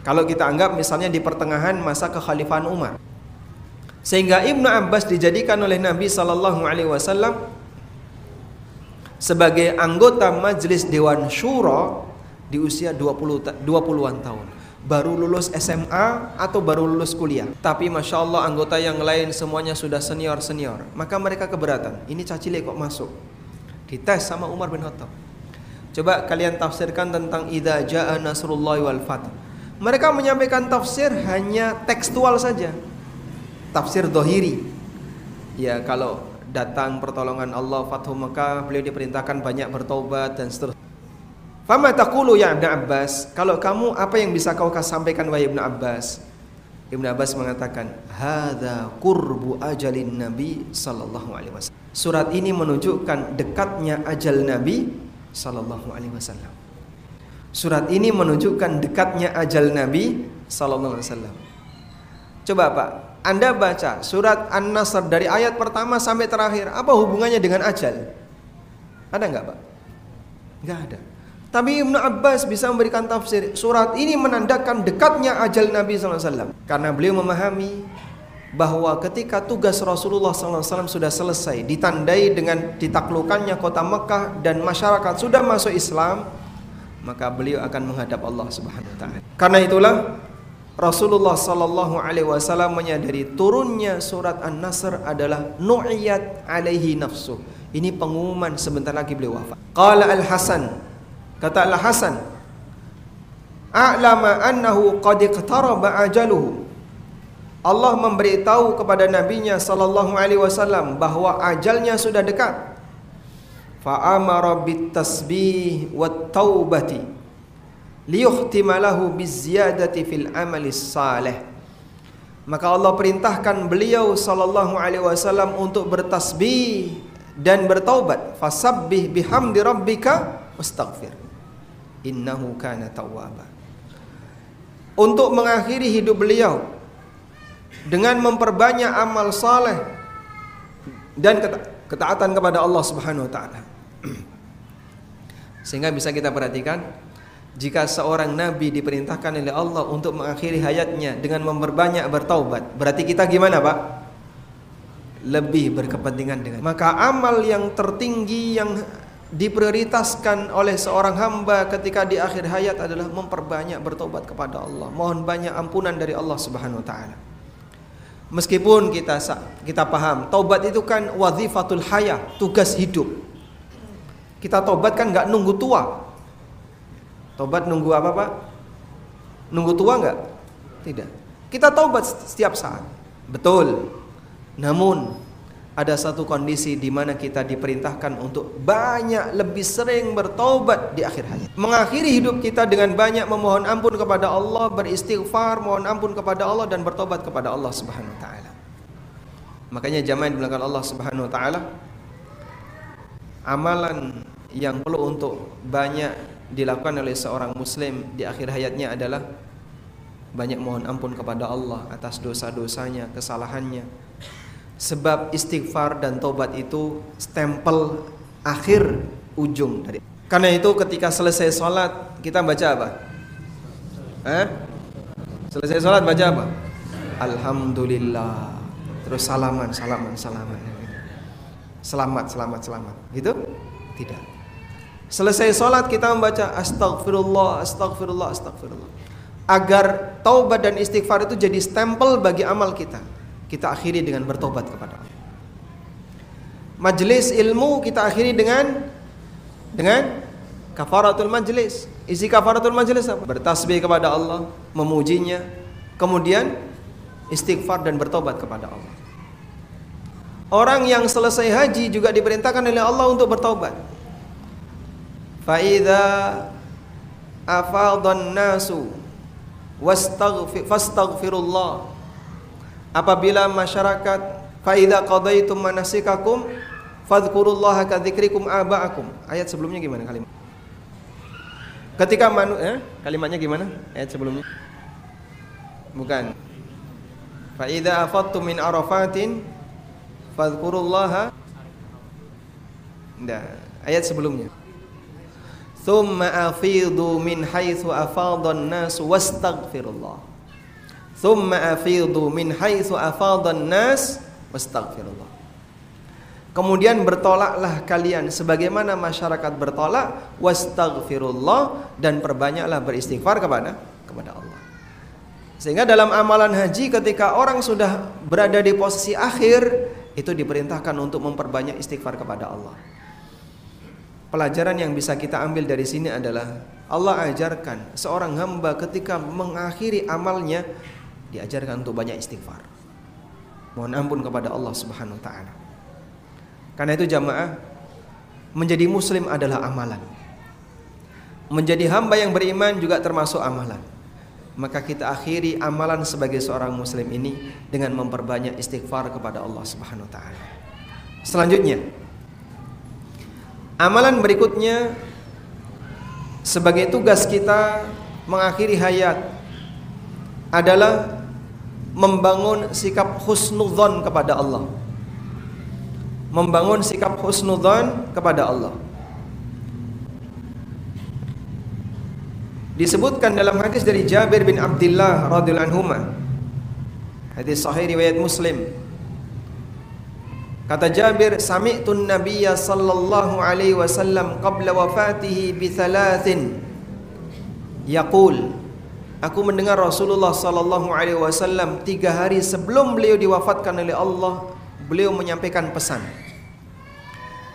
Kalau kita anggap misalnya di pertengahan masa kekhalifahan Umar. Sehingga Ibnu Abbas dijadikan oleh Nabi Sallallahu Alaihi Wasallam sebagai anggota majelis Dewan Syuro di usia 20 20-an tahun. Baru lulus SMA atau baru lulus kuliah. Tapi Masya Allah anggota yang lain semuanya sudah senior-senior. Maka mereka keberatan. Ini cacile kok masuk. Dites sama Umar bin Khattab. Coba kalian tafsirkan tentang Idza jaa nasrullahi wal fath. Mereka menyampaikan tafsir hanya tekstual saja tafsir dohiri. Ya kalau datang pertolongan Allah Fathu Mekah beliau diperintahkan banyak bertobat dan seterusnya. Fama taqulu ya Ibnu Abbas kalau kamu apa yang bisa kau sampaikan wahai Ibnu Abbas? Ibnu Abbas mengatakan hadza qurbu ajalin Nabi sallallahu alaihi wasallam. Surat ini menunjukkan dekatnya ajal Nabi sallallahu alaihi wasallam. Surat ini menunjukkan dekatnya ajal Nabi sallallahu alaihi wasallam. Coba Pak, anda baca surat An-Nasr dari ayat pertama sampai terakhir, apa hubungannya dengan ajal? Ada nggak, Pak? Nggak ada. Tapi Ibnu Abbas bisa memberikan tafsir surat ini menandakan dekatnya ajal Nabi SAW karena beliau memahami bahwa ketika tugas Rasulullah SAW sudah selesai ditandai dengan ditaklukannya kota Mekah dan masyarakat sudah masuk Islam maka beliau akan menghadap Allah Subhanahu wa taala. Karena itulah Rasulullah sallallahu alaihi wasallam menyadari turunnya surat An-Nasr adalah nu'iyat alaihi nafsu. Ini pengumuman sebentar lagi beliau wafat. Qala Al-Hasan kata Al-Hasan a'lama annahu qad iqtaraba ajaluhu. Allah memberitahu kepada nabinya sallallahu alaihi wasallam bahwa ajalnya sudah dekat. Fa amara bit tasbih wat taubati liyuhtimalahu bizziyadati fil amali salih. Maka Allah perintahkan beliau sallallahu alaihi wasallam untuk bertasbih dan bertaubat. Fasabbih bihamdi rabbika wastaghfir. Innahu kana tawwaba. Untuk mengakhiri hidup beliau dengan memperbanyak amal saleh dan ketaatan kepada Allah Subhanahu wa taala. Sehingga bisa kita perhatikan jika seorang nabi diperintahkan oleh Allah untuk mengakhiri hayatnya dengan memperbanyak bertaubat, berarti kita gimana, Pak? Lebih berkepentingan dengan. Maka amal yang tertinggi yang diprioritaskan oleh seorang hamba ketika di akhir hayat adalah memperbanyak bertobat kepada Allah. Mohon banyak ampunan dari Allah Subhanahu wa taala. Meskipun kita kita paham, taubat itu kan wazifatul hayah, tugas hidup. Kita tobat kan nggak nunggu tua, Tobat nunggu apa Pak? Nunggu tua nggak? Tidak. Kita tobat setiap saat. Betul. Namun ada satu kondisi di mana kita diperintahkan untuk banyak lebih sering bertobat di akhir hayat. Mengakhiri hidup kita dengan banyak memohon ampun kepada Allah, beristighfar, mohon ampun kepada Allah dan bertobat kepada Allah Subhanahu wa taala. Makanya jamaah di belakang Allah Subhanahu wa taala amalan yang perlu untuk banyak dilakukan oleh seorang muslim di akhir hayatnya adalah banyak mohon ampun kepada Allah atas dosa-dosanya, kesalahannya. Sebab istighfar dan tobat itu stempel akhir ujung dari. Karena itu ketika selesai sholat kita baca apa? Eh? Selesai sholat baca apa? Alhamdulillah. Terus salaman, salaman, salaman. Selamat, selamat, selamat. Gitu? Tidak. Selesai sholat kita membaca astagfirullah, astagfirullah, astagfirullah. Agar taubat dan istighfar itu jadi stempel bagi amal kita. kita akhiri dengan bertobat kepada Allah. Majelis ilmu kita akhiri dengan dengan kafaratul majlis. Isi kafaratul majlis apa? Bertasbih kepada Allah, memujinya, kemudian istighfar dan bertobat kepada Allah. Orang yang selesai haji juga diperintahkan oleh Allah untuk bertobat. Faida afadhan nasu wastaghfirullah. Apabila masyarakat faida qadaitum manasikakum fadhkurullaha kadzikrikum aba'akum. Ayat sebelumnya gimana kalimat? Ketika manu eh, kalimatnya gimana? Ayat sebelumnya. Bukan. Fa idza afattum min arafatin fadhkurullaha Nah, ayat sebelumnya. Thumma afidu min haitsu afadhan nas wastaghfirullah. Thumma afidu min haitsu afadhan nas wastaghfirullah. Kemudian bertolaklah kalian sebagaimana masyarakat bertolak wastaghfirullah dan perbanyaklah beristighfar kepada kepada Allah. Sehingga dalam amalan haji ketika orang sudah berada di posisi akhir itu diperintahkan untuk memperbanyak istighfar kepada Allah. Pelajaran yang bisa kita ambil dari sini adalah Allah ajarkan seorang hamba ketika mengakhiri amalnya diajarkan untuk banyak istighfar. Mohon ampun kepada Allah Subhanahu wa taala. Karena itu jamaah menjadi muslim adalah amalan. Menjadi hamba yang beriman juga termasuk amalan. Maka kita akhiri amalan sebagai seorang muslim ini dengan memperbanyak istighfar kepada Allah Subhanahu wa taala. Selanjutnya, amalan berikutnya sebagai tugas kita mengakhiri hayat adalah membangun sikap husnudzon kepada Allah membangun sikap husnudzan kepada Allah. Disebutkan dalam hadis dari Jabir bin Abdullah radhiyallahu anhu. Hadis sahih riwayat Muslim. Kata Jabir, "Sami'tu an-nabiyya sallallahu alaihi wasallam qabla wafatihi bi thalathin." Yaqul, Aku mendengar Rasulullah sallallahu alaihi wasallam tiga hari sebelum beliau diwafatkan oleh Allah, beliau menyampaikan pesan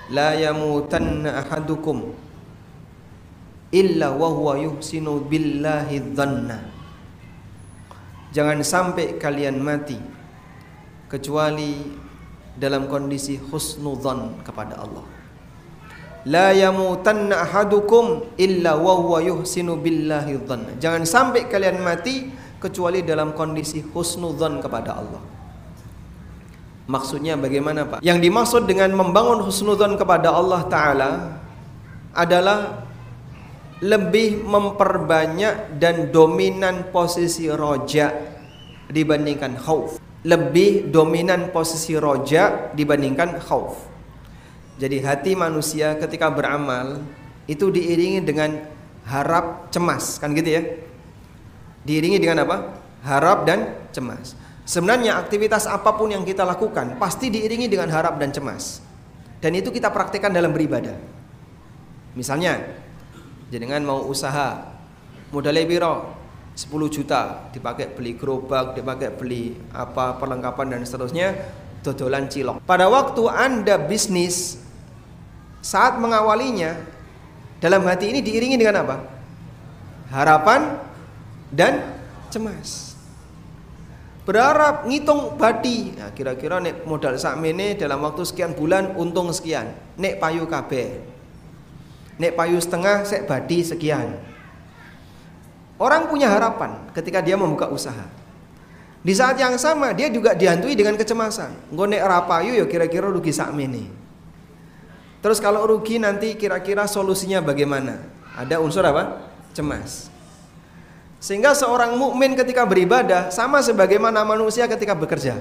la yamutanna ahadukum illa wa huwa yuhsinu billahi dhanna jangan sampai kalian mati kecuali dalam kondisi husnudzan kepada Allah la yamutanna ahadukum illa wa huwa yuhsinu billahi dhanna jangan sampai kalian mati kecuali dalam kondisi husnudzan kepada Allah Maksudnya bagaimana Pak? Yang dimaksud dengan membangun husnudzon kepada Allah Ta'ala adalah lebih memperbanyak dan dominan posisi roja dibandingkan khauf. Lebih dominan posisi roja dibandingkan khauf. Jadi hati manusia ketika beramal itu diiringi dengan harap cemas, kan gitu ya? Diiringi dengan apa? Harap dan cemas. Sebenarnya aktivitas apa pun yang kita lakukan pasti diiringi dengan harap dan cemas. Dan itu kita praktekkan dalam beribadah. Misalnya, jenengan mau usaha modalnya biro 10 juta dipakai beli gerobak, dipakai beli apa perlengkapan dan seterusnya, dodolan cilok. Pada waktu Anda bisnis saat mengawalinya dalam hati ini diiringi dengan apa? Harapan dan cemas. Berharap ngitung badi. Nah, kira-kira nek modal sakmene dalam waktu sekian bulan untung sekian. Nek payu kabeh. Nek payu setengah sek badi sekian orang punya harapan ketika dia membuka usaha. Di saat yang sama dia juga dihantui dengan kecemasan. Nggo nek payu ya kira-kira rugi sakmene. Terus kalau rugi nanti kira-kira solusinya bagaimana? Ada unsur apa? Cemas. Sehingga seorang mukmin ketika beribadah sama sebagaimana manusia ketika bekerja.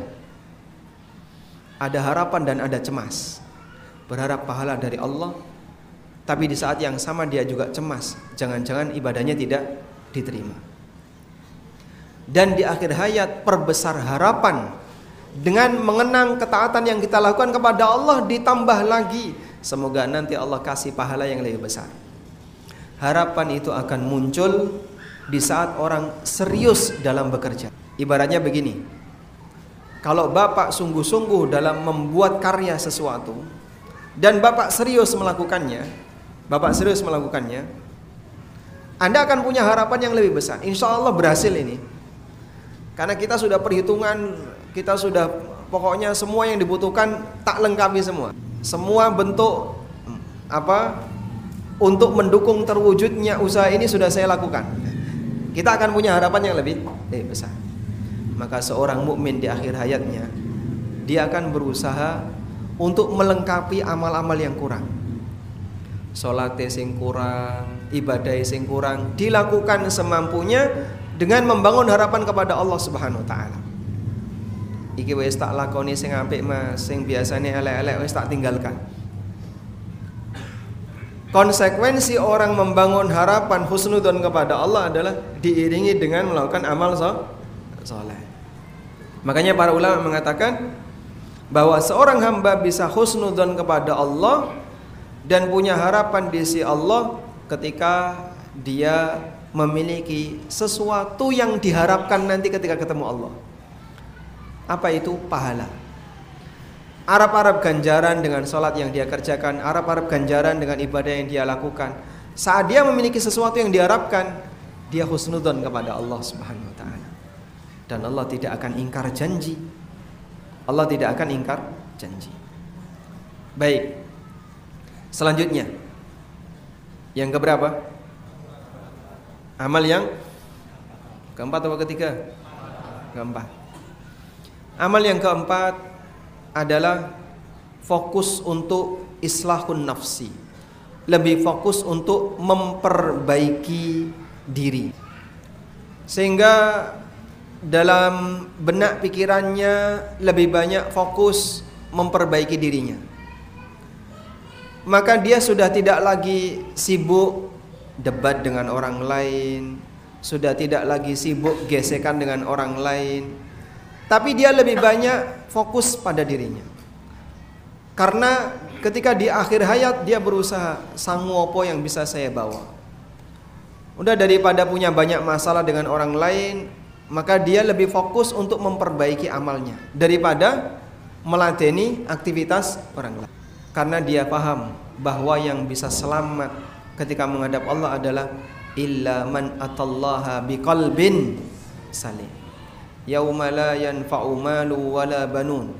Ada harapan dan ada cemas. Berharap pahala dari Allah, tapi di saat yang sama dia juga cemas, jangan-jangan ibadahnya tidak diterima. Dan di akhir hayat perbesar harapan dengan mengenang ketaatan yang kita lakukan kepada Allah ditambah lagi semoga nanti Allah kasih pahala yang lebih besar. Harapan itu akan muncul di saat orang serius dalam bekerja. Ibaratnya begini. kalau Bapak sungguh-sungguh dalam membuat karya sesuatu dan Bapak serius melakukannya, Bapak serius melakukannya, Anda akan punya harapan yang lebih besar. Insya Allah berhasil ini. Karena kita sudah perhitungan, kita sudah pokoknya semua yang dibutuhkan tak lengkapi semua. Semua bentuk apa untuk mendukung terwujudnya usaha ini sudah saya lakukan. Kita akan punya harapan yang lebih, lebih besar maka seorang mukmin di akhir hayatnya dia akan berusaha untuk melengkapi amal-amal yang kurang. Salat sing kurang, ibadah sing kurang dilakukan semampunya dengan membangun harapan kepada Allah Subhanahu wa taala. Iki wis tak lakoni sing apik Mas, sing biasane elek-elek wis tak tinggalkan. Konsekuensi orang membangun harapan husnudon kepada Allah adalah diiringi dengan melakukan amal soleh. Makanya para ulama mengatakan bahwa seorang hamba bisa husnudon kepada Allah dan punya harapan di sisi Allah ketika dia memiliki sesuatu yang diharapkan nanti ketika ketemu Allah. Apa itu pahala? Arab-arab ganjaran dengan sholat yang dia kerjakan, Arab-arab ganjaran dengan ibadah yang dia lakukan. Saat dia memiliki sesuatu yang diharapkan, dia husnudon kepada Allah Subhanahu wa taala dan Allah tidak akan ingkar janji. Allah tidak akan ingkar janji. Baik. Selanjutnya. Yang keberapa? Amal yang keempat atau ketiga? Keempat. Amal yang keempat adalah fokus untuk islahun nafsi. Lebih fokus untuk memperbaiki diri. Sehingga dalam benak pikirannya lebih banyak fokus memperbaiki dirinya. Maka dia sudah tidak lagi sibuk debat dengan orang lain, sudah tidak lagi sibuk gesekan dengan orang lain, tapi dia lebih banyak fokus pada dirinya. Karena ketika di akhir hayat dia berusaha sangu opo yang bisa saya bawa. Udah daripada punya banyak masalah dengan orang lain, maka dia lebih fokus untuk memperbaiki amalnya daripada meladeni aktivitas orang lain. Karena dia paham bahwa yang bisa selamat ketika menghadap Allah adalah illa man atallaha biqalbin salim. Yauma la yanfa'u malu wala banun.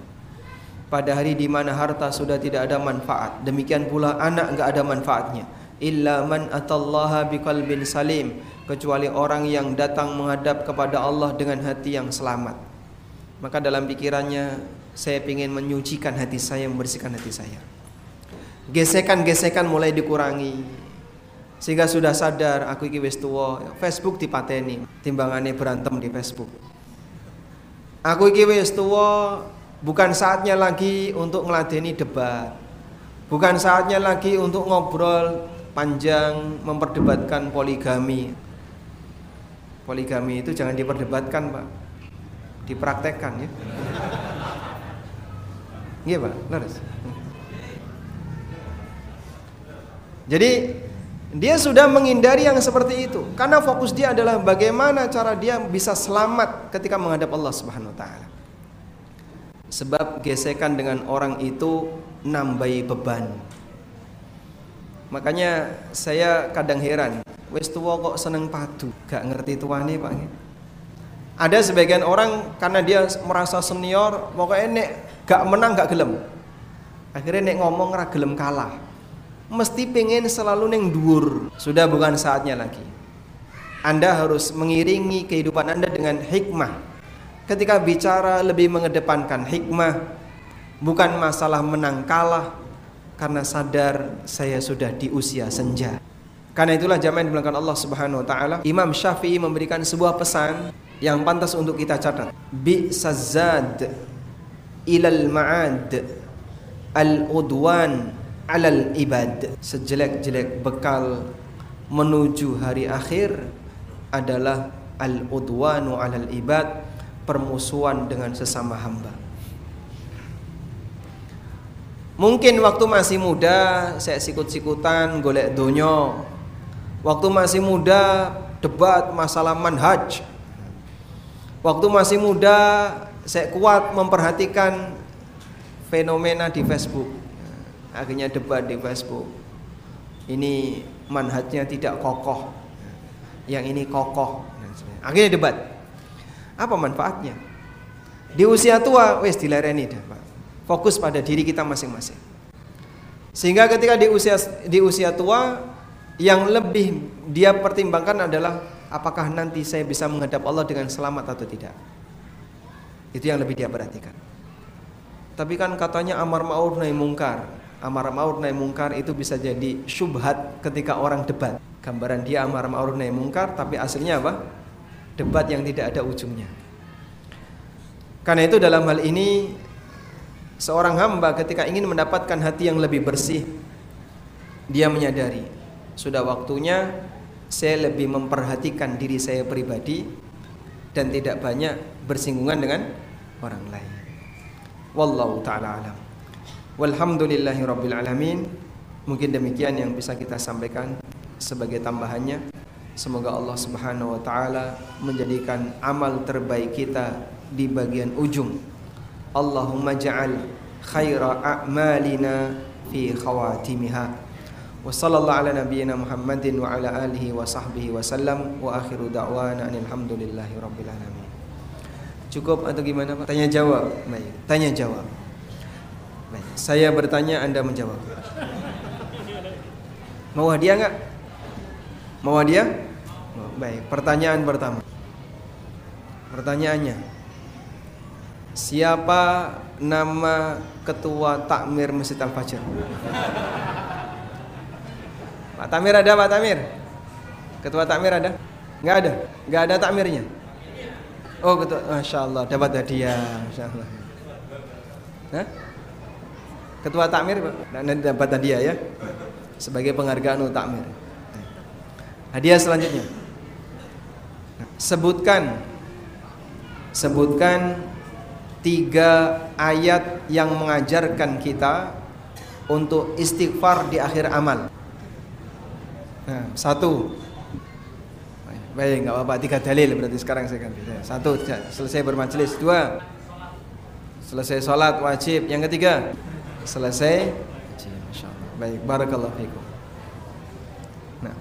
Pada hari di mana harta sudah tidak ada manfaat, demikian pula anak enggak ada manfaatnya. Illa man atallaha biqalbin salim kecuali orang yang datang menghadap kepada Allah dengan hati yang selamat. Maka dalam pikirannya saya ingin menyucikan hati saya, membersihkan hati saya. Gesekan-gesekan mulai dikurangi. Sehingga sudah sadar aku iki wis tuwa, Facebook dipateni, timbangannya berantem di Facebook. Aku iki wis tuwa, bukan saatnya lagi untuk ngeladeni debat. Bukan saatnya lagi untuk ngobrol panjang memperdebatkan poligami poligami itu jangan diperdebatkan pak dipraktekkan ya iya pak laras jadi dia sudah menghindari yang seperti itu. Karena fokus dia adalah bagaimana cara dia bisa selamat ketika menghadap Allah Subhanahu wa taala. Sebab gesekan dengan orang itu nambahi beban. Makanya saya kadang heran wis tua kok seneng padu? Gak ngerti tuane pak. Ada sebagian orang karena dia merasa senior pokoknya nek gak menang gak gelem. Akhirnya nek ngomong ra gelem kalah mesti pengen selalu neng dhuwur sudah bukan saatnya lagi anda harus mengiringi kehidupan Anda dengan hikmah. Ketika bicara lebih mengedepankan hikmah, bukan masalah menang kalah, karena sadar saya sudah di usia senja. Karena itulah jamaah yang dimuliakan Allah Subhanahu wa taala, Imam Syafi'i memberikan sebuah pesan yang pantas untuk kita catat. Bi sazad ilal ma'ad al-udwan alal ibad. Sejelek-jelek bekal menuju hari akhir adalah al-udwanu alal ibad, permusuhan dengan sesama hamba. Mungkin waktu masih muda saya sikut-sikutan golek donyo Waktu masih muda debat masalah manhaj. Waktu masih muda saya kuat memperhatikan fenomena di Facebook. Akhirnya debat di Facebook. Ini manhajnya tidak kokoh. Yang ini kokoh. Akhirnya debat. Apa manfaatnya? Di usia tua wes dilereni dah, Pak. Fokus pada diri kita masing-masing. Sehingga ketika di usia di usia tua yang lebih dia pertimbangkan adalah apakah nanti saya bisa menghadap Allah dengan selamat atau tidak. Itu yang lebih dia perhatikan. Tapi kan katanya amar ma'ruf nahi mungkar. Amar ma'ruf nahi mungkar itu bisa jadi syubhat ketika orang debat. Gambaran dia amar ma'ruf nahi mungkar tapi aslinya apa? Debat yang tidak ada ujungnya. Karena itu dalam hal ini seorang hamba ketika ingin mendapatkan hati yang lebih bersih dia menyadari sudah waktunya saya lebih memperhatikan diri saya pribadi dan tidak banyak bersinggungan dengan orang lain. Wallahu taala alam. Walhamdulillahi rabbil alamin. Mungkin demikian yang bisa kita sampaikan sebagai tambahannya. Semoga Allah Subhanahu wa taala menjadikan amal terbaik kita di bagian ujung. Allahumma ja'al khaira a'malina fi khawatimiha. Wa sallallahu ala nabiyyina Muhammadin wa ala alihi wa sahbihi wa sallam. Wa akhiru da'wana alhamdulillahi rabbil alamin. Cukup atau gimana Pak? Tanya jawab. Baik. Tanya jawab saya bertanya Anda menjawab mau hadiah enggak mau hadiah baik pertanyaan pertama pertanyaannya Siapa nama ketua takmir Masjid Al Fajr? Pak Tamir ada Pak Tamir? Ketua takmir ada? Enggak ada? Enggak ada takmirnya? Oh ketua, Masya Allah dapat hadiah Masya Allah Hah? Ketua takmir nanti dapat hadiah ya Sebagai penghargaan untuk takmir Hadiah selanjutnya Sebutkan Sebutkan tiga ayat yang mengajarkan kita untuk istighfar di akhir amal. Nah, satu. Baik, nggak apa-apa. Tiga dalil berarti sekarang saya ganti. Satu, selesai bermajelis. Dua, selesai sholat wajib. Yang ketiga, selesai Baik, barakallahu fiikum. Nah,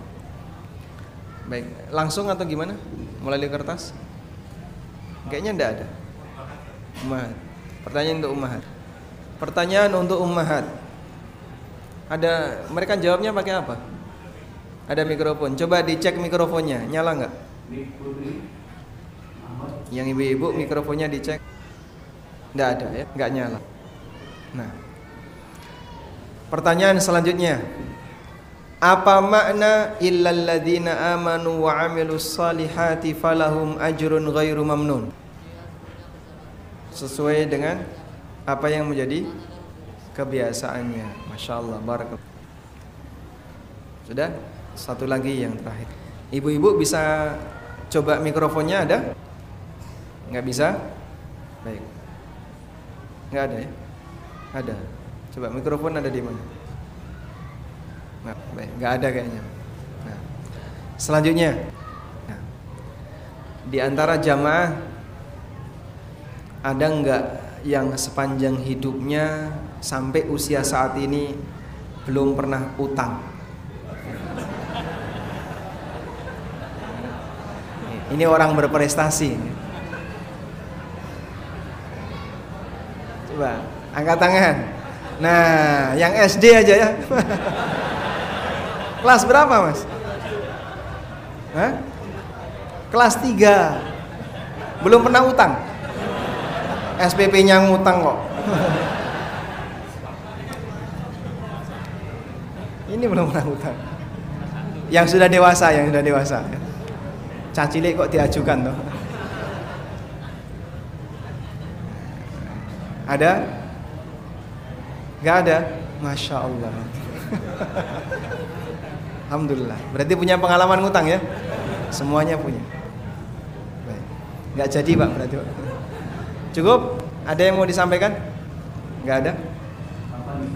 baik, langsung atau gimana? Mulai dari kertas? Kayaknya enggak ada. Ummahat. Pertanyaan untuk ummahat. Pertanyaan untuk ummahat. Ada mereka jawabnya pakai apa? Ada mikrofon. Coba dicek mikrofonnya, nyala nggak? Yang ibu-ibu mikrofonnya dicek. Nggak ada ya, nggak nyala. Nah, pertanyaan selanjutnya. Apa makna illalladzina amanu wa amilus salihati falahum ajrun ghairu mamnun? sesuai dengan apa yang menjadi kebiasaannya. Masya Allah, barakallah. Sudah? Satu lagi yang terakhir. Ibu-ibu bisa coba mikrofonnya ada? Nggak bisa? Baik. Nggak ada ya? Ada. Coba mikrofon ada di mana? Nah, baik. Nggak ada kayaknya. Nah. Selanjutnya. Nah. Di antara jamaah ada nggak yang sepanjang hidupnya sampai usia saat ini belum pernah utang? Ini orang berprestasi. Coba angkat tangan. Nah, yang SD aja ya. Kelas berapa, Mas? Hah? Kelas 3. Belum pernah utang? SPP-nya ngutang kok. Ini belum pernah utang. Yang sudah dewasa, yang sudah dewasa. Cacilik kok diajukan tuh. Ada? Gak ada? Masya Allah. Alhamdulillah. Berarti punya pengalaman ngutang ya? Semuanya punya. Baik. Gak jadi pak berarti. Pak. Cukup? Ada yang mau disampaikan? Enggak ada?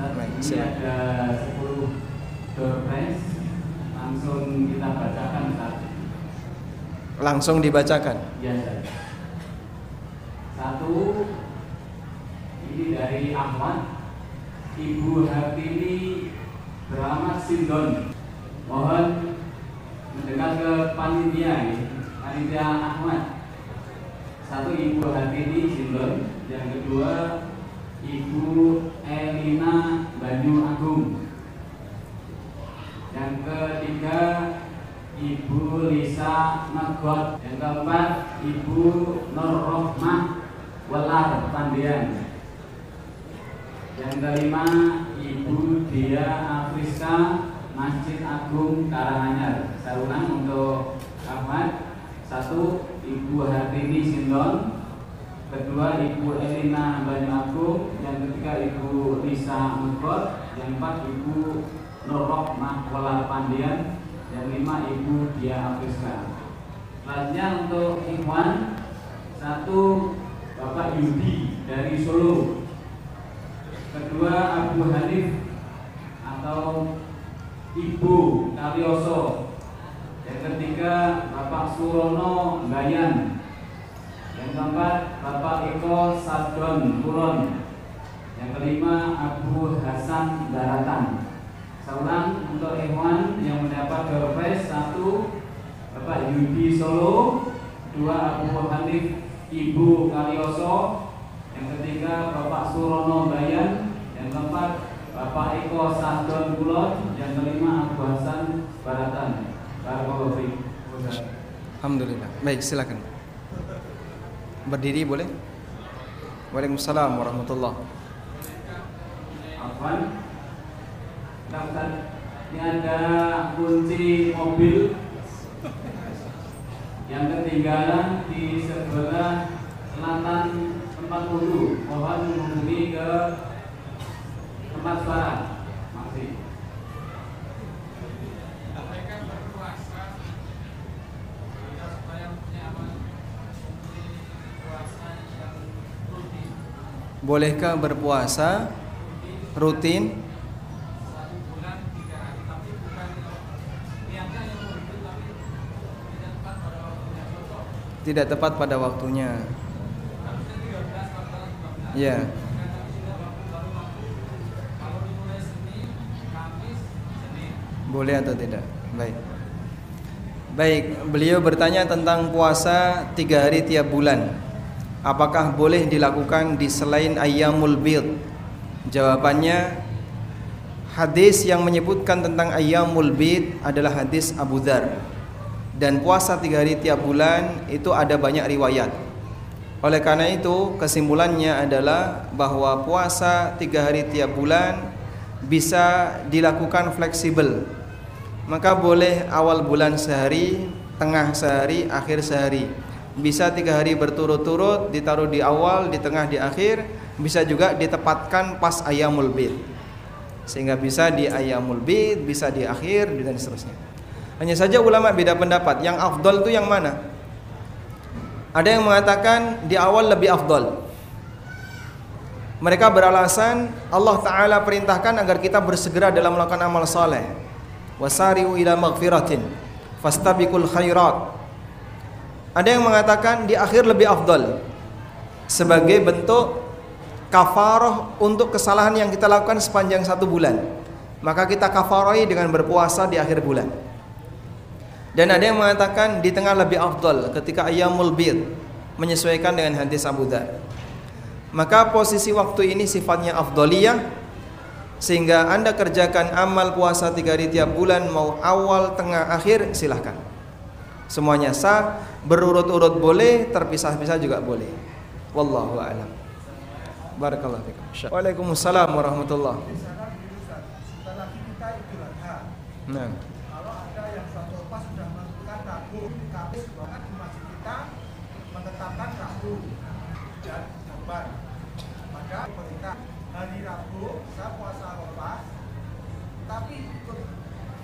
Baik, ada 10 doorprize langsung kita bacakan Ustaz. Langsung dibacakan? Iya, Satu satu ini dari Ahmad Ibu Hartini Beramat Sindon. Mohon mendengar ke panitia panitia Ahmad. Satu Ibu Hartini Sindon. Yang kedua Ibu Elina Banyu Agung. Yang ketiga Ibu Lisa Magot yang keempat Ibu Nur Rohmah Welar Pandian yang kelima Ibu Dia Afriska Masjid Agung Karanganyar. Saya untuk Ahmad. Satu Ibu Hartini Sindon kedua Ibu Elina Banyu Agung yang ketiga Ibu Lisa Magot yang keempat Ibu Norok Mahwala Pandian. Yang lima Ibu Dia Afriska. Selanjutnya untuk Ikhwan. Satu Bapak Yudi dari Solo kedua Abu Hanif atau Ibu Kalioso. Yang ketiga Bapak Surono Bayan. Yang keempat Bapak Eko Sadon Kulon. Yang kelima Abu Hasan Daratan. Saulang untuk Ikhwan yang mendapat door prize satu Bapak Yudi Solo. Dua Abu Hanif Ibu Kalioso yang ketiga Bapak Surono Bayan, yang keempat Bapak Eko Sadon Kulon, yang kelima Abu Hasan Baratan. Barakallahu Alhamdulillah. Baik, silakan. Berdiri boleh? Waalaikumsalam warahmatullah. Afwan. Ini ada kunci mobil yang ketinggalan di sebelah selatan tempat wudhu mohon menghubungi ke tempat suara masih Bolehkah berpuasa rutin? Tidak tepat pada waktunya. Ya. Boleh atau tidak? Baik. Baik, beliau bertanya tentang puasa tiga hari tiap bulan. Apakah boleh dilakukan di selain ayamul bid? Jawabannya hadis yang menyebutkan tentang ayamul bid adalah hadis Abu Dhar. Dan puasa tiga hari tiap bulan itu ada banyak riwayat. Oleh karena itu kesimpulannya adalah bahwa puasa tiga hari tiap bulan bisa dilakukan fleksibel. Maka boleh awal bulan sehari, tengah sehari, akhir sehari. Bisa tiga hari berturut-turut ditaruh di awal, di tengah, di akhir. Bisa juga ditempatkan pas ayamul bid. Sehingga bisa di ayamul bid, bisa di akhir dan seterusnya. Hanya saja ulama beda pendapat. Yang afdol itu yang mana? Ada yang mengatakan di awal lebih afdol. Mereka beralasan Allah Ta'ala perintahkan agar kita bersegera dalam melakukan amal saleh. Wasari'u ila maghfiratin fastabikul khairat. Ada yang mengatakan di akhir lebih afdol sebagai bentuk kafaroh untuk kesalahan yang kita lakukan sepanjang satu bulan. Maka kita kafarohi dengan berpuasa di akhir bulan. Dan ada yang mengatakan di tengah lebih afdal ketika ayamul bid menyesuaikan dengan hadis Abu Dhar. Maka posisi waktu ini sifatnya afdoliyah sehingga Anda kerjakan amal puasa tiga hari tiap bulan mau awal, tengah, akhir silahkan. Semuanya sah, berurut-urut boleh, terpisah-pisah juga boleh. Wallahu a'lam. Barakallahu fikum. Waalaikumsalam warahmatullahi. Nah. hari Rabu saya puasa lepas tapi ikut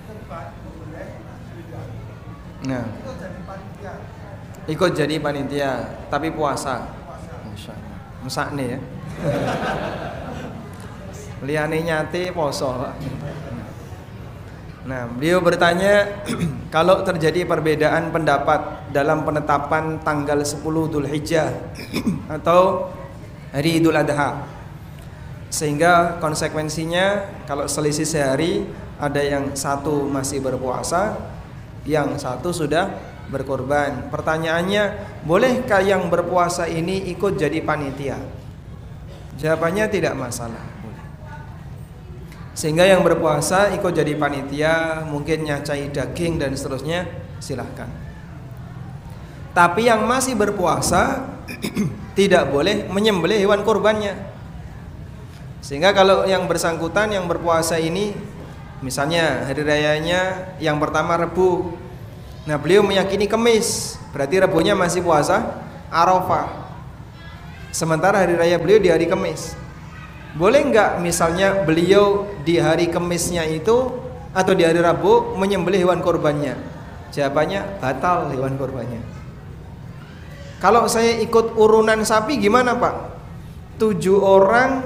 kurban boleh nah. Ikut jadi panitia tapi puasa. Masya Allah ya. Liane nyate poso Nah, beliau bertanya kalau terjadi perbedaan pendapat dalam penetapan tanggal 10 Dhul Hijjah atau hari Idul Adha. Sehingga konsekuensinya kalau selisih sehari ada yang satu masih berpuasa, yang satu sudah berkorban. Pertanyaannya, bolehkah yang berpuasa ini ikut jadi panitia? Jawabannya tidak masalah. Sehingga yang berpuasa ikut jadi panitia, mungkin nyacai daging dan seterusnya, silahkan. Tapi yang masih berpuasa tidak boleh menyembelih hewan kurbannya. Sehingga kalau yang bersangkutan yang berpuasa ini misalnya hari rayanya yang pertama Rebu. Nah, beliau meyakini Kemis, berarti Rebunya masih puasa Arafah. Sementara hari raya beliau di hari Kemis. Boleh nggak misalnya beliau di hari kemisnya itu atau di hari Rabu menyembelih hewan korbannya? Jawabannya batal hewan korbannya. Kalau saya ikut urunan sapi gimana pak? Tujuh orang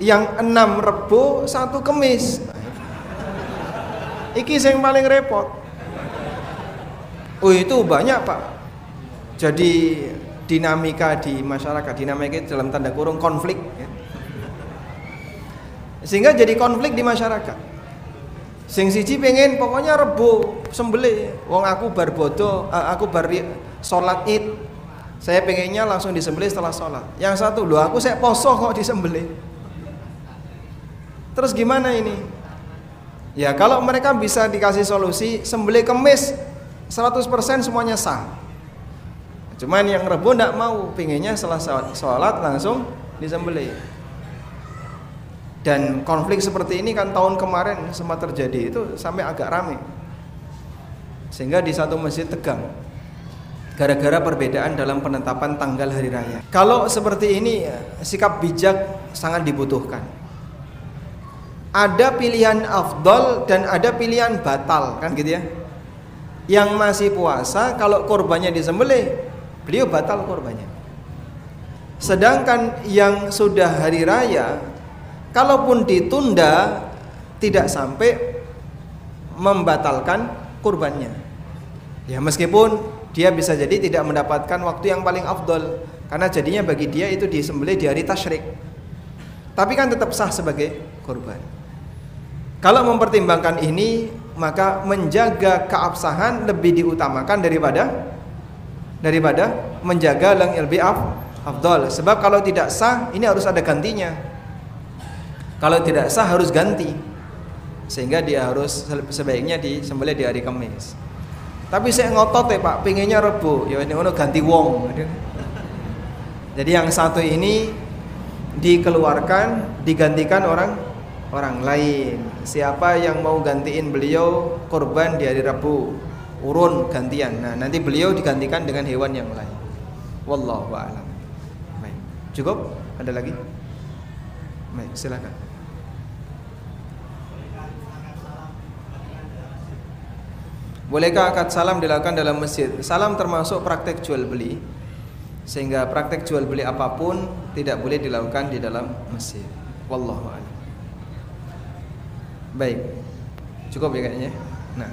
yang enam Rebu satu kemis. Iki yang paling repot. Oh itu banyak pak. Jadi dinamika di masyarakat, dinamika dalam tanda kurung konflik. Ya sehingga jadi konflik di masyarakat sing siji pengen pokoknya rebo sembelih wong aku bar bodo eh, aku bar sholat id saya pengennya langsung disembelih setelah sholat yang satu loh aku saya poso kok disembelih terus gimana ini ya kalau mereka bisa dikasih solusi sembelih kemis 100% semuanya sah cuman yang rebo ndak mau pengennya setelah sholat langsung disembelih dan konflik seperti ini kan tahun kemarin sempat terjadi itu sampai agak ramai. Sehingga di satu masjid tegang. Gara-gara perbedaan dalam penetapan tanggal hari raya. Kalau seperti ini sikap bijak sangat dibutuhkan. Ada pilihan afdol dan ada pilihan batal kan gitu ya. Yang masih puasa kalau korbannya disembelih, beliau batal korbannya. Sedangkan yang sudah hari raya Kalaupun ditunda tidak sampai membatalkan kurbannya. Ya meskipun dia bisa jadi tidak mendapatkan waktu yang paling afdol karena jadinya bagi dia itu disembelih di hari tasyrik. Tapi kan tetap sah sebagai kurban. Kalau mempertimbangkan ini maka menjaga keabsahan lebih diutamakan daripada daripada menjaga yang lebih afdol. Sebab kalau tidak sah ini harus ada gantinya. Kalau tidak sah harus ganti. Sehingga dia harus sebaiknya disembelih di hari Kamis. Tapi saya ngotot ya Pak, pinginnya rebu, ya ini ono ganti wong. Jadi yang satu ini dikeluarkan, digantikan orang orang lain. Siapa yang mau gantiin beliau korban di hari Rabu, urun gantian. Nah, nanti beliau digantikan dengan hewan yang lain. Wallahu a'lam. Baik. Cukup? Ada lagi? Baik, silakan. Bolehkah akad salam dilakukan dalam masjid? Salam termasuk praktek jual beli. Sehingga praktek jual beli apa pun tidak boleh dilakukan di dalam masjid. Wallahu a'lam. Baik. Cukup ya kayaknya. Nah,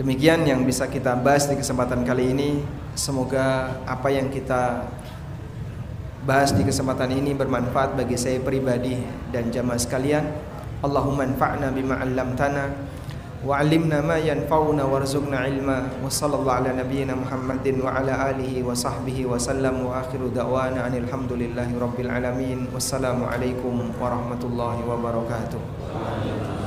demikian yang bisa kita bahas di kesempatan kali ini. Semoga apa yang kita bahas di kesempatan ini bermanfaat bagi saya pribadi dan jamaah sekalian. Allahumma anfa'na bima 'allamtana wa 'allimna ma yanfa'una warzuqna ilma wa sallallahu ala nabiyyina Muhammadin wa ala alihi wa sahbihi wa sallam wa akhiru da'wana alhamdulillahi rabbil alamin. Wassalamu alaikum warahmatullahi wabarakatuh. Amen.